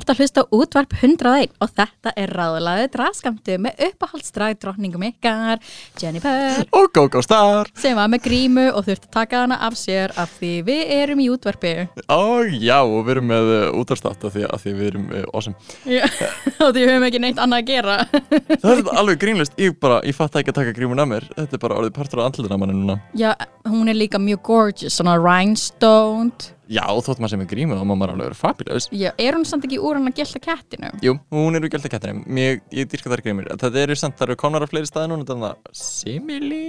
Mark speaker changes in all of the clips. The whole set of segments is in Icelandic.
Speaker 1: ert að hlusta útvarp 101 og þetta er ráðlaðið draskamtu með uppáhaldsdrag drotningum ykkar, Jennifer,
Speaker 2: Og GoGo Star!
Speaker 1: sem var með grímu og þurfti að taka hana af sér af því við erum í útvarpi.
Speaker 2: Ó já, og við erum með uh, útarstátt af því, af því við erum uh, awesome.
Speaker 1: Já, og því við höfum ekki neitt annað að gera.
Speaker 2: Það er alveg grínlist, ég bara, ég fatt ekki að taka grímun af mér. Þetta er bara orðið partur á andlutina manni núna.
Speaker 1: Já, hún er líka mjög gorgeous, svona rhinestoned.
Speaker 2: Já, þótt maður sem er grímu, þá má maður alveg vera fabulous.
Speaker 1: Já, er hún samt ekki úr hann að gelta kettinu?
Speaker 2: Jú, hún er úr gælda kettinum, Mér, ég dýrka þar grímur Þetta eru samt, það eru komnar á fleiri staði núna Þannig að simili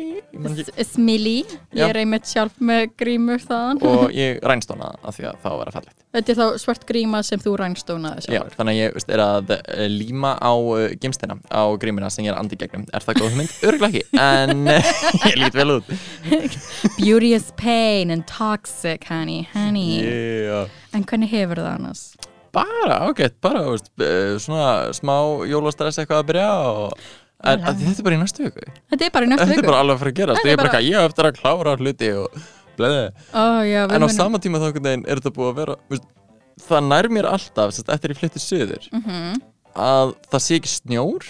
Speaker 1: Smilly, ég
Speaker 2: Já.
Speaker 1: er einmitt sjálf með grímur þaðan.
Speaker 2: Og ég rænst hana af því að það var að fallegt
Speaker 1: Þetta er þá svart gríma sem þú rhinestonaði
Speaker 2: Já,
Speaker 1: sjálfur.
Speaker 2: þannig að ég veist, er að uh, líma á uh, gimstina á grímuna sem ég er andi gegnum Er það góð hugmynd? Örgulega ekki, en ég lít vel út
Speaker 1: Beauty is pain and toxic, honey, honey.
Speaker 2: yeah.
Speaker 1: En hvernig hefur það annars?
Speaker 2: Bara, ágætt, bara, veist, uh, svona smá jólastress eitthvað að byrja og En að þetta er bara í næstu viku
Speaker 1: Þetta er bara í næstu
Speaker 2: Þetta
Speaker 1: viku.
Speaker 2: er bara alveg að fara að gerast
Speaker 1: Þetta
Speaker 2: Ég
Speaker 1: er
Speaker 2: er bara eitthvað, ég eftir að klára hluti og bleði
Speaker 1: Ó, já, við
Speaker 2: En á sama tíma þá er þetta búið að vera veist, Það nær mér alltaf sest, eftir ég flytti söður
Speaker 1: Mhm.
Speaker 2: að það sé ekki snjór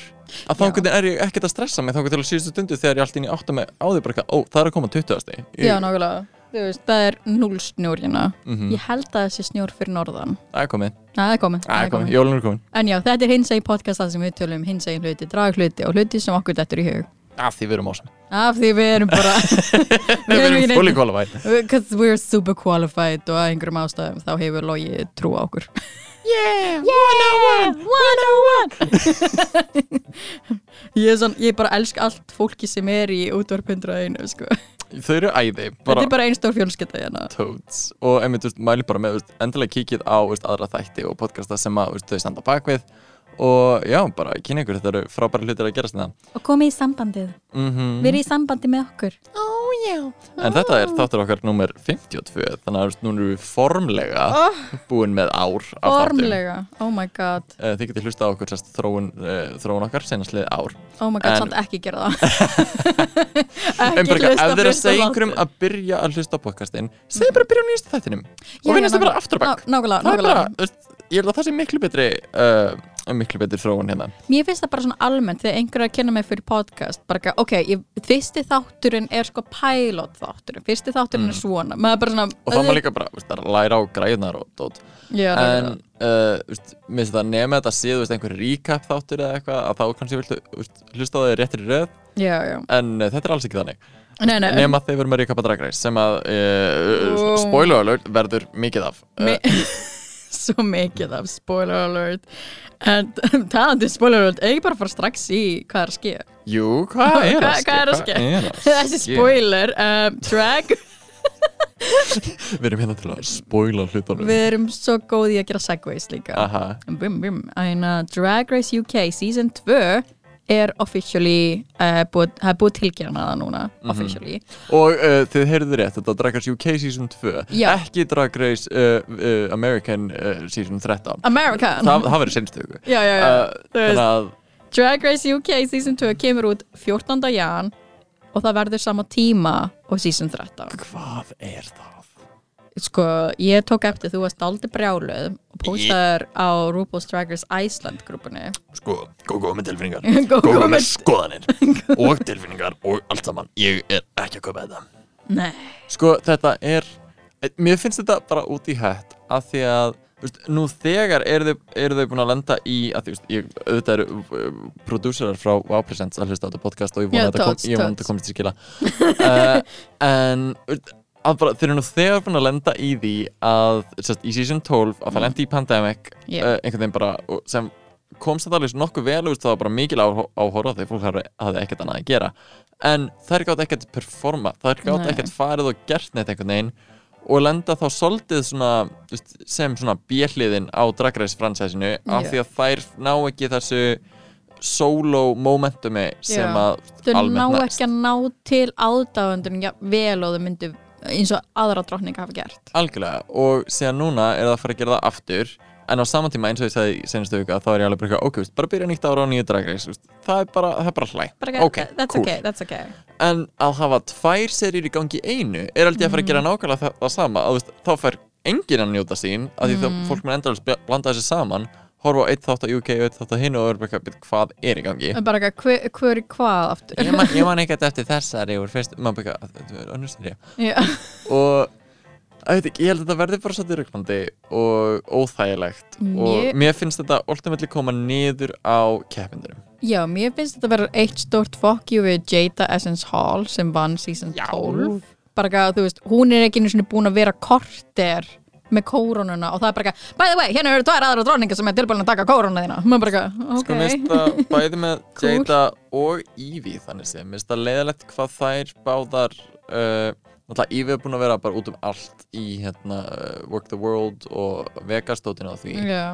Speaker 2: að þá er ég ekkert að stressa mig þá einhvern til að síðustu stundu þegar ég allt inn í átta mig á því bara eitthvað, ó það er að koma 20. Ég,
Speaker 1: Já, nákvæmlega. Þú veist, það er null snjór hérna.
Speaker 2: Mhm.
Speaker 1: Ég held að það sé snjór fyrir norðan.
Speaker 2: Það er komið,
Speaker 1: Það er komið.
Speaker 2: það er komið, jólun er komið
Speaker 1: En já, þetta er hins egin podcastað sem við tölum hins egin hluti, drag hluti og hluti sem okkur dettur í hug.
Speaker 2: Af því við erum ásum
Speaker 1: Af því við erum bara...
Speaker 2: Við erum fully qualified
Speaker 1: Because we're super qualified og að einhverjum ástæðum þá hefur logi trú á okkur.
Speaker 2: Yeah,
Speaker 1: Yeah, 101 ég, er svona, ég bara elsk allt fólki sem er í útvarp 101 sko.
Speaker 2: Þau eru æði,
Speaker 1: Þetta er bara einn stór fjölskylda hérna.
Speaker 2: Toads og einmitt, mæli bara með, endilega kíkið á aðra þætti og podcasta sem að þau standa á bakvið og já, bara kynna ykkur, þetta eru frábæra hlutir að gerast það
Speaker 1: og komið í sambandið,
Speaker 2: mm
Speaker 1: við erum í sambandi með okkur.
Speaker 2: En þetta er þáttur okkar nummer 52 þannig að nú erum við formlega búin með ár
Speaker 1: formlega, oh my god.
Speaker 2: Eh, Þið getið hlusta á okkur sérst þróun, uh, þróun okkar senastliði ár.
Speaker 1: Oh my god,
Speaker 2: En-
Speaker 1: samt ekki gera það. Ekki
Speaker 2: ef
Speaker 1: hlusta
Speaker 2: þið er að segja einhverjum að byrja að hlusta á podcastin segja bara að byrja á nýjastu þættinum. Og við næstum bara aftur á bakk Það er bara,
Speaker 1: nákvæmlega
Speaker 2: þú veist, ég held að það sé miklu betri uh, miklu betri þróun hérna.
Speaker 1: Mér finnst það bara svona almennt þegar einhver er að kenna mig fyrir podcast bara ekki, ok, ég, fyrsti þátturinn er sko pilot þátturinn, fyrsti þátturinn er svona maður er bara svona
Speaker 2: Mm. og það má líka bara, veist, að læra á græðunar og dót.
Speaker 1: Já,
Speaker 2: en, uh, veist, mér finnst það nema þetta séð, þú veist, einhver recap þáttur eða eitthvað, að þá kannski viltu hlusta á þau réttir í röð.
Speaker 1: Já, já.
Speaker 2: En uh, þetta er alls ekki þannig.
Speaker 1: Nei, nei,
Speaker 2: nema þeir verður með recap að Drag Race sem að uh,
Speaker 1: Ó.
Speaker 2: spoiler alert verður mikið af uh,
Speaker 1: Mi svo mikið af spoiler alert. En talandi um spoiler alert ekki bara fara strax í hvað er að ske?
Speaker 2: Jú, hvað er að ske?
Speaker 1: hvað er að
Speaker 2: er að
Speaker 1: þessi spoiler um, drag,
Speaker 2: Við erum hérna til að spoila hlutunum.
Speaker 1: Við erum svo góð í að gera segways líka.
Speaker 2: Aha,
Speaker 1: bum, bum. Uh, Drag Race UK season 2 er officially uh, búið, það er búið tilgjörna það núna
Speaker 2: Mhm.
Speaker 1: officially
Speaker 2: og uh, þið heyrðu rétt, þetta var Drag Race UK season 2
Speaker 1: Já.
Speaker 2: ekki Drag Race uh, American season 13
Speaker 1: American
Speaker 2: Það, það verður að
Speaker 1: Drag Race UK season 2 kemur út 14. jan og það verður sama tíma og season 13
Speaker 2: Hvað er það?
Speaker 1: Sko, ég tók eftir þú varst aldrei brjáluð og postaður á RuPaul's Drag Race Iceland grúpunni.
Speaker 2: Sko, góð með tilfinningar.
Speaker 1: Góð
Speaker 2: Góð
Speaker 1: með-
Speaker 2: skoðanir Og tilfinningar og allt saman. Ég er ekki að kaupa þetta.
Speaker 1: Nei,
Speaker 2: Sko, þetta er Mér finnst þetta bara út í hætt Af því að Veist, nú þegar eru þau, eru þau búin að lenda í að því, veist, ég, auðvitað eru uh, prodúserar frá Wow Presents að hlusta á þetta podcast og ég vona að þetta komist til skila. Uh, en veist, að bara, þeir eru nú þegar búin að lenda í því að sest, í season 12 að það lendi í pandemic
Speaker 1: Yeah.
Speaker 2: uh, einhvern veginn bara og sem komst þetta alveg nokkuð vel og það var bara mikil áh- áhorfa þegar fólk hafði, hafði ekkert annað að gera en þær gátt ekkert performa þær gátt
Speaker 1: Nei.
Speaker 2: ekkert farið og gert neitt einhvern veginn og lenda þá svolítið svona, þú veist, sem svona bjelliðin á Drag Race fransæsinu af
Speaker 1: Já.
Speaker 2: því að þær ná ekki þessu solo momentumi sem
Speaker 1: Já.
Speaker 2: að
Speaker 1: þau ná
Speaker 2: almennt
Speaker 1: ekki að ná til ádáðundum ja, vel og þau myndu eins og aðra drottninga hafa gert.
Speaker 2: Algjörlega og síðan núna er það að fara að gera það aftur en á saman tíma eins og ég sagði í senastu vika þá er ég alveg bara ok, veist, bara byrja nýtt ára á nýju drag race veist, það er bara, það er bara hlæ.
Speaker 1: Bara,
Speaker 2: ok,
Speaker 1: that's
Speaker 2: cool.
Speaker 1: okay, that's okay.
Speaker 2: En að hafa tvær serjur í gangi einu er aldrei að fara að
Speaker 1: Mm.
Speaker 2: gera nákvæmlega það, það sama að, veist, þá fær enginn að njóta sín að því
Speaker 1: Mm.
Speaker 2: þá fólk mun endalist blanda þessi saman horfa á eitt þátt á UK og eitt þátt á hinu og er bara eitthvað, "Bíddu, hvað er í gangi?
Speaker 1: En bara, eitthvað, hver, hver er hvað aftur?
Speaker 2: Ég man, ég man ekkert eftir þessari úr fyrst, maður bara, eitthvað, þetta er önnur serja
Speaker 1: Já.
Speaker 2: og ég veit ég held að þetta verði bara svolítið röglandi og óþægilegt. Og
Speaker 1: Mér-
Speaker 2: mér finnst þetta ultimately koma niður á keppindurum
Speaker 1: Já, mér finnst þetta vera eitt stórt fuck you við Jada Essence Hall sem vann season 12 bara eitthvað, þú veist, hún er ekki einu sinni búin að vera korter með kórónuna og það er bara eitthvað, by the way, hérna eru tvær aðra dróningar sem er tilbúin að taka kórónuna þína. Maður bara eitthvað, ok.
Speaker 2: Sko mér finnst það bæði með
Speaker 1: Cool.
Speaker 2: Jada og Evie þannig sem, mér finnst það leiðilegt hvað þær báðar uh, náttúrulega Evie er búin að vera bara út um allt í hérna uh, Work the World og Vegastótinu á því.
Speaker 1: Já,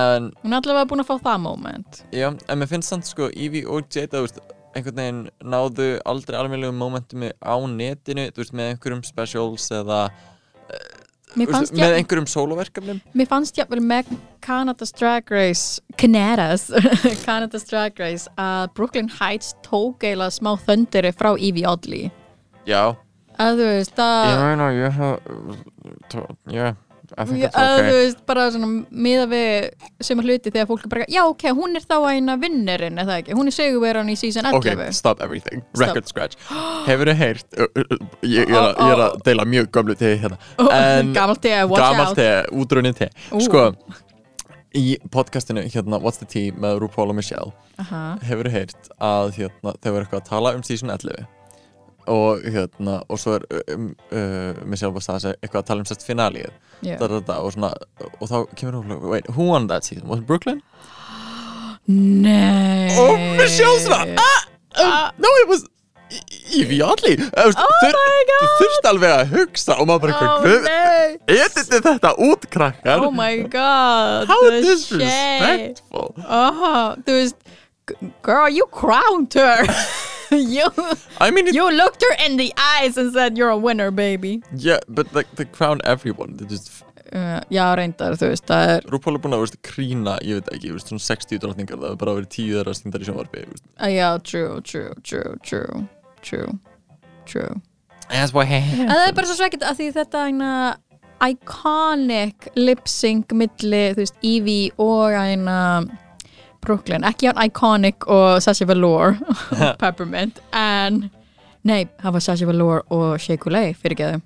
Speaker 2: en,
Speaker 1: hún er allavega búin að fá það moment.
Speaker 2: Já, en mér finnst samt sko Evie og Jada, þú veist, einhvern veginn náðu aldrei alveglegum momentumi á netinu, þú veist, með einhverjum specials eða
Speaker 1: fannst,
Speaker 2: með einhverjum soloverkefnum
Speaker 1: mér fannst jafnvel með Canada's Drag Race Canadas Canada's Drag Race að Brooklyn Heights tók eiginlega smá þöndiri frá Evie Oddly.
Speaker 2: Já,
Speaker 1: að þú veist, að
Speaker 2: ég meina, ég hef Já, That's
Speaker 1: að þú
Speaker 2: okay
Speaker 1: veist, bara svona miða við sem hluti þegar fólk er bara, já ok, hún er þá eina vinnerinn, eða ekki, hún er segurveran í season 11
Speaker 2: Ok, stop everything,
Speaker 1: Stop.
Speaker 2: record scratch. Hefur þið heyrt uh, uh, uh, ég, ég, er að- ég er að deila mjög gömlu tegi hérna.
Speaker 1: Oh,
Speaker 2: en
Speaker 1: Gamalt ég, watch
Speaker 2: Gamalt
Speaker 1: out.
Speaker 2: tegi, útrunnið tegi
Speaker 1: Ú.
Speaker 2: Sko, í podcastinu hérna What's the Tea með RuPaul og Michelle
Speaker 1: Aha.
Speaker 2: Hefur þið heyrt að hérna, þau voru eitthvað að tala um season 11 og hérna, og svo er um, uh, Michelle var að segja eitthvað að tala um sérst da, da, og, svona, og þá kemur hún wait, who won that season? Was it Brooklyn?
Speaker 1: Nei.
Speaker 2: Og Michelle svona ah, um, No, it was Evie Oddly. Oh
Speaker 1: Oh
Speaker 2: þurft alveg að hugsa og maður bara
Speaker 1: Oh
Speaker 2: Editið þetta út krakkar?
Speaker 1: Oh my god
Speaker 2: How disrespectful.
Speaker 1: oh, veist Girl, you crowned her You
Speaker 2: I mean, it,
Speaker 1: You looked her in the eyes and said you're a winner, baby.
Speaker 2: Yeah, but like, they crown everyone. They just,
Speaker 1: uh, Já, reyndar, þú veist, það er
Speaker 2: RuPaul er búin að veist, krína, ég veit ekki, veist, svona 60 drottningar það er bara verið 10 þeirra stundar í sjónvarpi veist.
Speaker 1: uh, Já, true, true, true, true True, true.
Speaker 2: That's what
Speaker 1: En það er bara svo svekkit að því þetta eina iconic lip sync milli, þú veist, Evie og eina Brooklyn, ekki hann iconic og Sacha Velour Peppermint, en nei, það var Sacha Velour og Shea Coulee fyrir geðu.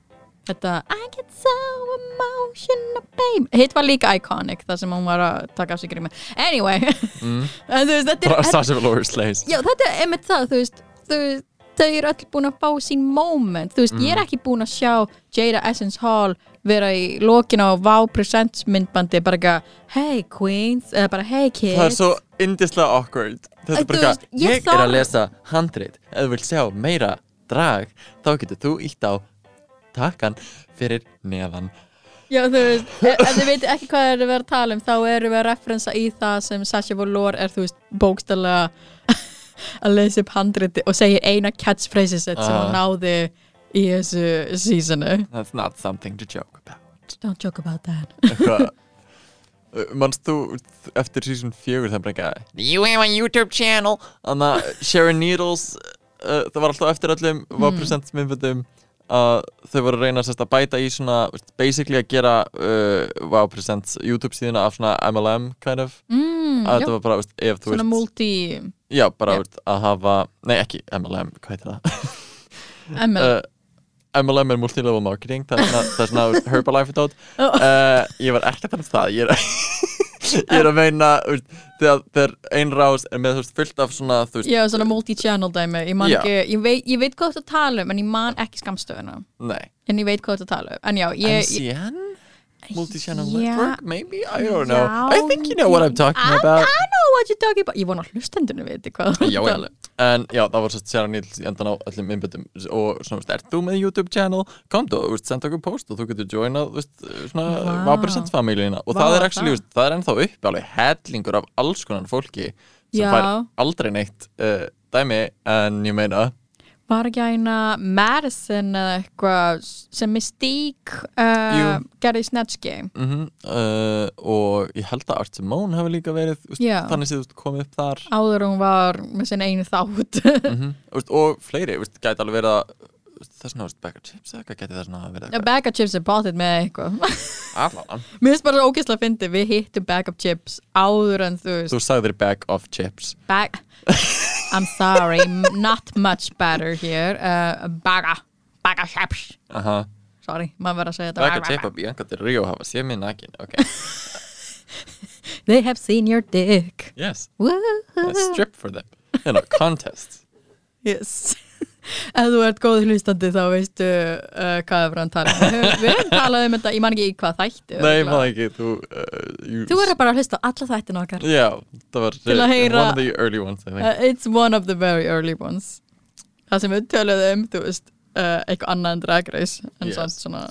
Speaker 1: Þetta I get so emotional babe. Hitt var líka iconic þar sem hún var að taka af sig grími Anyway,
Speaker 2: mm.
Speaker 1: veist, þetta er
Speaker 2: Sasha Velour slays
Speaker 1: Já, þetta er einmitt það, þú veist, þú veist þau eru öll búin að fá sín moment. Þú veist, ég er ekki búin að sjá Jada Essence Hall vera í lokin á Wow Presents myndbandi bara eitthvað, hey queens eða bara hey kids
Speaker 2: Það er svo indislega awkward. Þetta er bara eitthvað,
Speaker 1: ég
Speaker 2: er að lesa handrit. Ef þú vilt sjá meira drag þá getur þú ítt á takkan fyrir neðan.
Speaker 1: Já, þú veist, ef, ef þið veitir ekki hvað er að vera að tala um þá erum við að referensa í það sem Sasha Velour er, þú veist, bókstælega að lesa upp handriti og segir eina catchphrase set sem
Speaker 2: Ah.
Speaker 1: hún náði í þessu seasonu.
Speaker 2: That's not something to joke about.
Speaker 1: Don't joke about that
Speaker 2: Uh, Manst þú eftir season 4 það eitthvað You have a YouTube channel. Þannig að Sharon Needles uh, það var alltaf eftir öllum var
Speaker 1: Hmm.
Speaker 2: present myndböndum að þau voru að reyna sérst, að bæta í svona basically að gera uh, wow presents YouTube síðuna af svona MLM kind of.
Speaker 1: Mm,
Speaker 2: að þetta var bara veist, ef þú
Speaker 1: Svona multi
Speaker 2: Já, bara veist, að hafa, nei ekki MLM, hvað heitir það?
Speaker 1: ML
Speaker 2: Uh, MLM er multilevel marketing, það er svona, svona Herbalife dot.
Speaker 1: Oh.
Speaker 2: Uh, ég var ekki að tala um það, ég er ég er að meina, þegar, þegar ein rás er með veist, fullt af svona, veist,
Speaker 1: Já, svona multi-channel dæmi Ég, ekki, ég, veit, ég veit hvað að tala um en ég man ekki skamstöðuna en ég veit hvað að tala um en já, ég, ég
Speaker 2: MCN? Multi-channel
Speaker 1: Já.
Speaker 2: network, maybe? I don't know.
Speaker 1: Já,
Speaker 2: I think you know what I'm talking
Speaker 1: I,
Speaker 2: about.
Speaker 1: I know what you're talking about Ég vona hlustendunum veit hvað
Speaker 2: Já,
Speaker 1: að
Speaker 2: já.
Speaker 1: um
Speaker 2: En já, það var svo Sarah Needles í endan á öllum innbyttum og svona, ert þú með YouTube channel? Komdu, þú senda okkur post og þú getur joinað, þú veist, svona
Speaker 1: Vá.
Speaker 2: Vapresents famílina og
Speaker 1: Vá,
Speaker 2: það er actually,
Speaker 1: það.
Speaker 2: það er ennþá uppi alveg hellingur af alls konar fólki sem
Speaker 1: Já.
Speaker 2: fær aldrei neitt uh, dæmi en ég meina
Speaker 1: var ekki aðeina Madison eða eitthvað sem Mystique uh, gerði í Snatch Game
Speaker 2: mm uh, og ég held að Art Simone hafi líka verið
Speaker 1: Já.
Speaker 2: þannig séð þú komið upp þar.
Speaker 1: Áður hún var með sinni einu þátt.
Speaker 2: Mm og fleiri, veist, gæti alveg verið að þess vegna, Bag of Chips eða hvað gæti þess vegna að verið
Speaker 1: Bag of Chips er bátið með eitthvað. Mér finnst bara ógeðslega að fyndi Við hittum of Chips áður en þú veist.
Speaker 2: Þú sagðir Bag of Chips.
Speaker 1: Bag I'm sorry, not much better here. Uh, Baga. Baga Chips
Speaker 2: Aha.
Speaker 1: Sorry, maður verður að segja þetta
Speaker 2: Chips og Bianca Del Rio hafa séð mér nakin ok,
Speaker 1: They have seen your dick.
Speaker 2: Yes,
Speaker 1: Woo.
Speaker 2: a strip for them in a contest.
Speaker 1: Yes Ef þú ert góð hlustandi þá veistu uh, hvað er frá að tala um. Við höfum talað um þetta, ég man ekki í hvað þætti
Speaker 2: nei, maður ekki þú, uh,
Speaker 1: Þú verður bara að hlusta á alla þættina okkar
Speaker 2: já, það var
Speaker 1: að
Speaker 2: uh,
Speaker 1: heyra-
Speaker 2: one of the early ones I think.
Speaker 1: uh, It's one of the very early ones Það sem við töluðum, þú veist uh, eitthvað annað en Drag Race en
Speaker 2: Yes.
Speaker 1: svona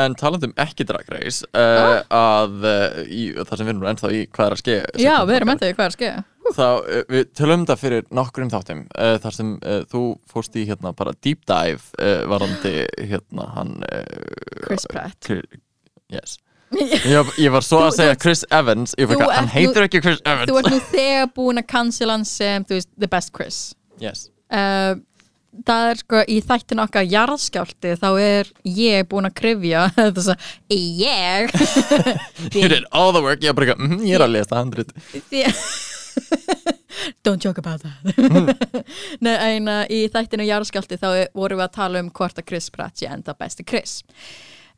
Speaker 2: En talandum ekki Drag Race uh, að uh, í, það sem við erum ennþá í hvað er að ske
Speaker 1: Já, við erum ennþá í hvað er að skeiða
Speaker 2: Þá, uh, við tölum um það fyrir nokkrum þáttum uh, þar sem uh, þú fórst í hérna bara deep dive uh, varandi hérna hann
Speaker 1: Chris Pratt.
Speaker 2: Yes. Ég, ég var svo
Speaker 1: Þú-
Speaker 2: að segja
Speaker 1: þú-
Speaker 2: Chris Evans ég
Speaker 1: þú
Speaker 2: fyrir hann
Speaker 1: ert nú-
Speaker 2: heitir ekki Chris
Speaker 1: Þú
Speaker 2: Evans
Speaker 1: ert nú þegar búin að cancel hann sem, þú veist, the best Chris.
Speaker 2: Yes.
Speaker 1: Það er sko í þættin okkar jarðskjálti þá er ég búin að krifja þetta svo, ég?
Speaker 2: You did all the work ég, bara, mm, ég er að lesa handrit
Speaker 1: Því- Don't joke about that. Nei, en uh, í þættinu Jarðskjálti þá er- vorum við að tala um hvort að Chris Pratt sé enda besti Chris.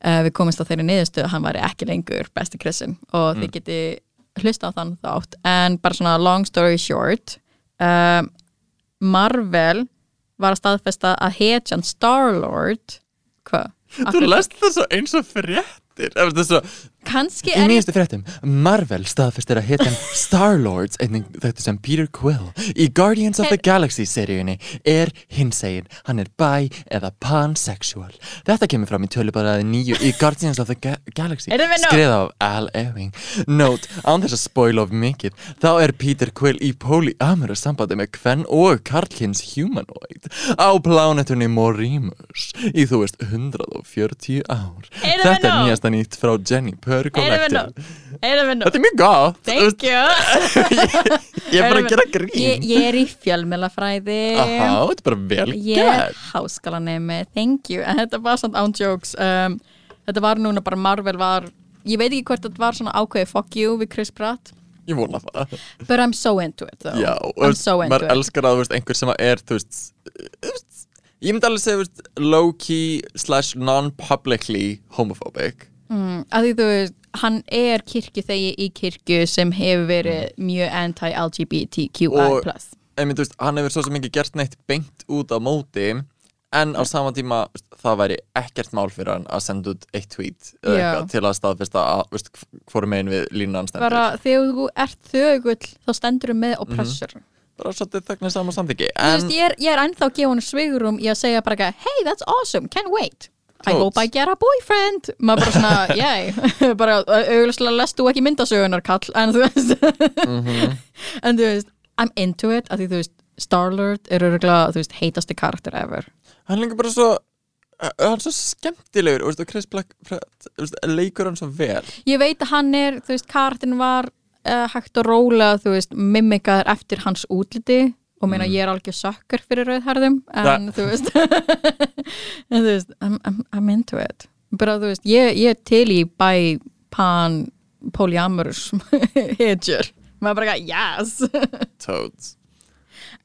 Speaker 1: Uh, Við komumst á þeirri niðurstöðu að hann væri ekki lengur besti Chrisin og þið geti hlusta á þann þátt. En bara svona long story short um, Marvel var að staðfesta að hetjan Star-Lord hvað?
Speaker 2: þú lest það svo eins og fréttir. Þetta er svo
Speaker 1: Kannski
Speaker 2: Í
Speaker 1: er ég
Speaker 2: nýjastu fréttum, Marvel staðfestir að hitan Star-Lords, einnig þetta sem Peter Quill, í Guardians of the Galaxy seríunni er hinsegin, hann er bi eða pansexual. Þetta kemur fram í tölubaraði nýju í Guardians of the Ga Galaxy, skriða af Al Ewing. Note, án þess að spoila of mikið, þá er Peter Quill í polyamorous sambandi með Kvenn og Karlkins humanoid á plánetunni Morimus í þú veist 140 ár. Þetta er nýjasta nýtt frá Jenny Purr
Speaker 1: Við nú?
Speaker 2: Þetta er mjög gott.
Speaker 1: Thank you.
Speaker 2: Ég er bara að gera grín.
Speaker 1: Ég, ég er í fjölmjölafræði
Speaker 2: Aha, þetta er bara vel
Speaker 1: Ég er háskalanemi, thank you. En þetta var svona án jokes. Um, Þetta var núna bara Marvel var Ég veit ekki hvort þetta var svona ákveði fuck you við Chris Pratt.
Speaker 2: Ég vona það.
Speaker 1: But I'm so into it though.
Speaker 2: Já,
Speaker 1: I'm so into it.
Speaker 2: elskar að veist, einhver sem er þú veist, þú veist, Ég myndi alveg segja low-key slash non-publicly homophobic
Speaker 1: mm, að Því þú veist, hann er kirkjuþegi í kirkju sem hefur verið mjög anti-LGBTQI+.
Speaker 2: Og- Einmitt, þú veist, hann hefur svo sem ekki gert neitt beint út á móti en á sama tíma það væri ekkert mál fyrir hann að senda út eitt tweet eða eitthvað til að staðfesta að hvort megin við línan stendur.
Speaker 1: Bara þegar þú ert þögull þá stendur þú með oppressor
Speaker 2: bara svolítið þögnir saman samþyggi en
Speaker 1: ég er, ég er ennþá að gefa hann svigurum í að segja bara hey, that's awesome, can't wait I hope I get a boyfriend. Maður bara svona, yay. Bara auðvitað lestu þú ekki myndasögunar kall en þú veist.
Speaker 2: Mhm.
Speaker 1: en þú veist, I'm into it að því þú veist, Star-Lord er örgulega þú veist, heitasti karakter ever.
Speaker 2: Hann líka bara svo hann er svo skemmtilegur og, veist, og Chris Black þú veist, leikur hann svo vel.
Speaker 1: Ég veit að hann er, þú veist, karakterin var uh, hægt og rólega, þú veist mimikaður eftir hans útliti og meina ég er alveg sökkar fyrir rauðharðum en þú veist en þú veist, I'm, I'm, I'm into it. Bara þú veist, ég, ég til í bæ pan polyamorous hedger maður bara, yes!
Speaker 2: Toads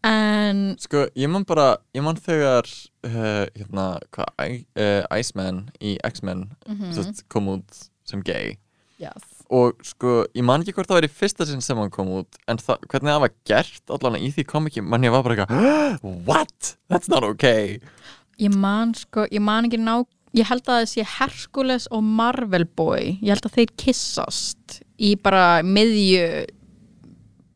Speaker 1: en
Speaker 2: sko, ég man bara, ég man þegar uh, hérna, hvað uh, Iceman í X-Men mm kom út sem gay.
Speaker 1: Yes.
Speaker 2: Og sko, ég man ekki hvort það var í fyrsta sinn sem hann kom út en það, hvernig það var gert allan í því kom ekki, man ég var bara eitthvað what? That's not okay.
Speaker 1: Ég man sko, ég man ekki ná ég held að það sé Hercules og Marvel Boy. Ég held að þeir kissast í bara miðju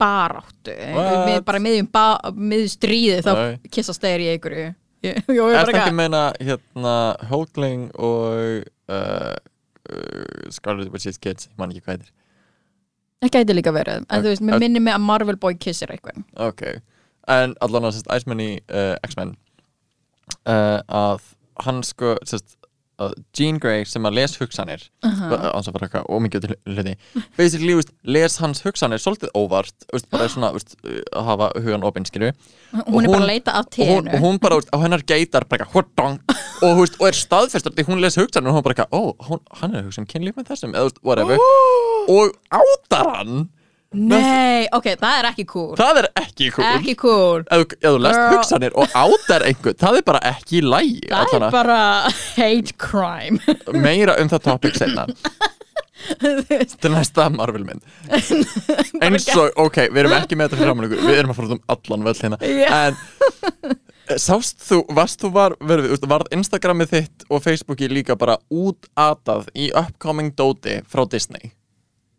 Speaker 1: baráttu. Með, bara miðjum ba miðju stríði þá
Speaker 2: Nei.
Speaker 1: kissast þeir í einhverju.
Speaker 2: Er það ekki meina hérna Hulkling og uh, Scarlet Witch's Kids, ég man ekki hvað heitir
Speaker 1: það gæti líka verið en þú veist, mér minnir mig að Marvel Boy kissir eitthvað.
Speaker 2: Ok, en allan að sérst Iceman í uh, X-Men uh, að hann sko sest, að Jean Grey sem að les hugsanir uh -huh. fara eitthvað ómikið til hluti basically, veist, les hans hugsanir svolítið óvart veist, bara svona veist, að hafa hugan opinskilu
Speaker 1: hún er bara að leita af
Speaker 2: og
Speaker 1: ténu
Speaker 2: og hún bara, á hennar geitar bara "Hordong", og, og er staðfestur því hún les hugsanir og hún bara, ó, hún, hann er að hugsa um kynlíf með þessum, eða whatever. Og átar hann
Speaker 1: Nei, ok, það er ekki cool.
Speaker 2: Það er ekki cool.
Speaker 1: Ekki cool.
Speaker 2: Ef, þú- ef þú lest
Speaker 1: Girl.
Speaker 2: hugsanir og átar einhvern það er bara ekki í lægi
Speaker 1: Það er bara hate crime.
Speaker 2: Meira um það topic senna til næsta Marvel mynd. Eins og, ok, við erum ekki með þetta fyrir framan ykkur, við erum að fara út um allan völl hérna,
Speaker 1: Já.
Speaker 2: en eh, sást þú, varst þú var, verið, varð Instagramið þitt og Facebooki líka bara útatað í upcoming dóti frá Disney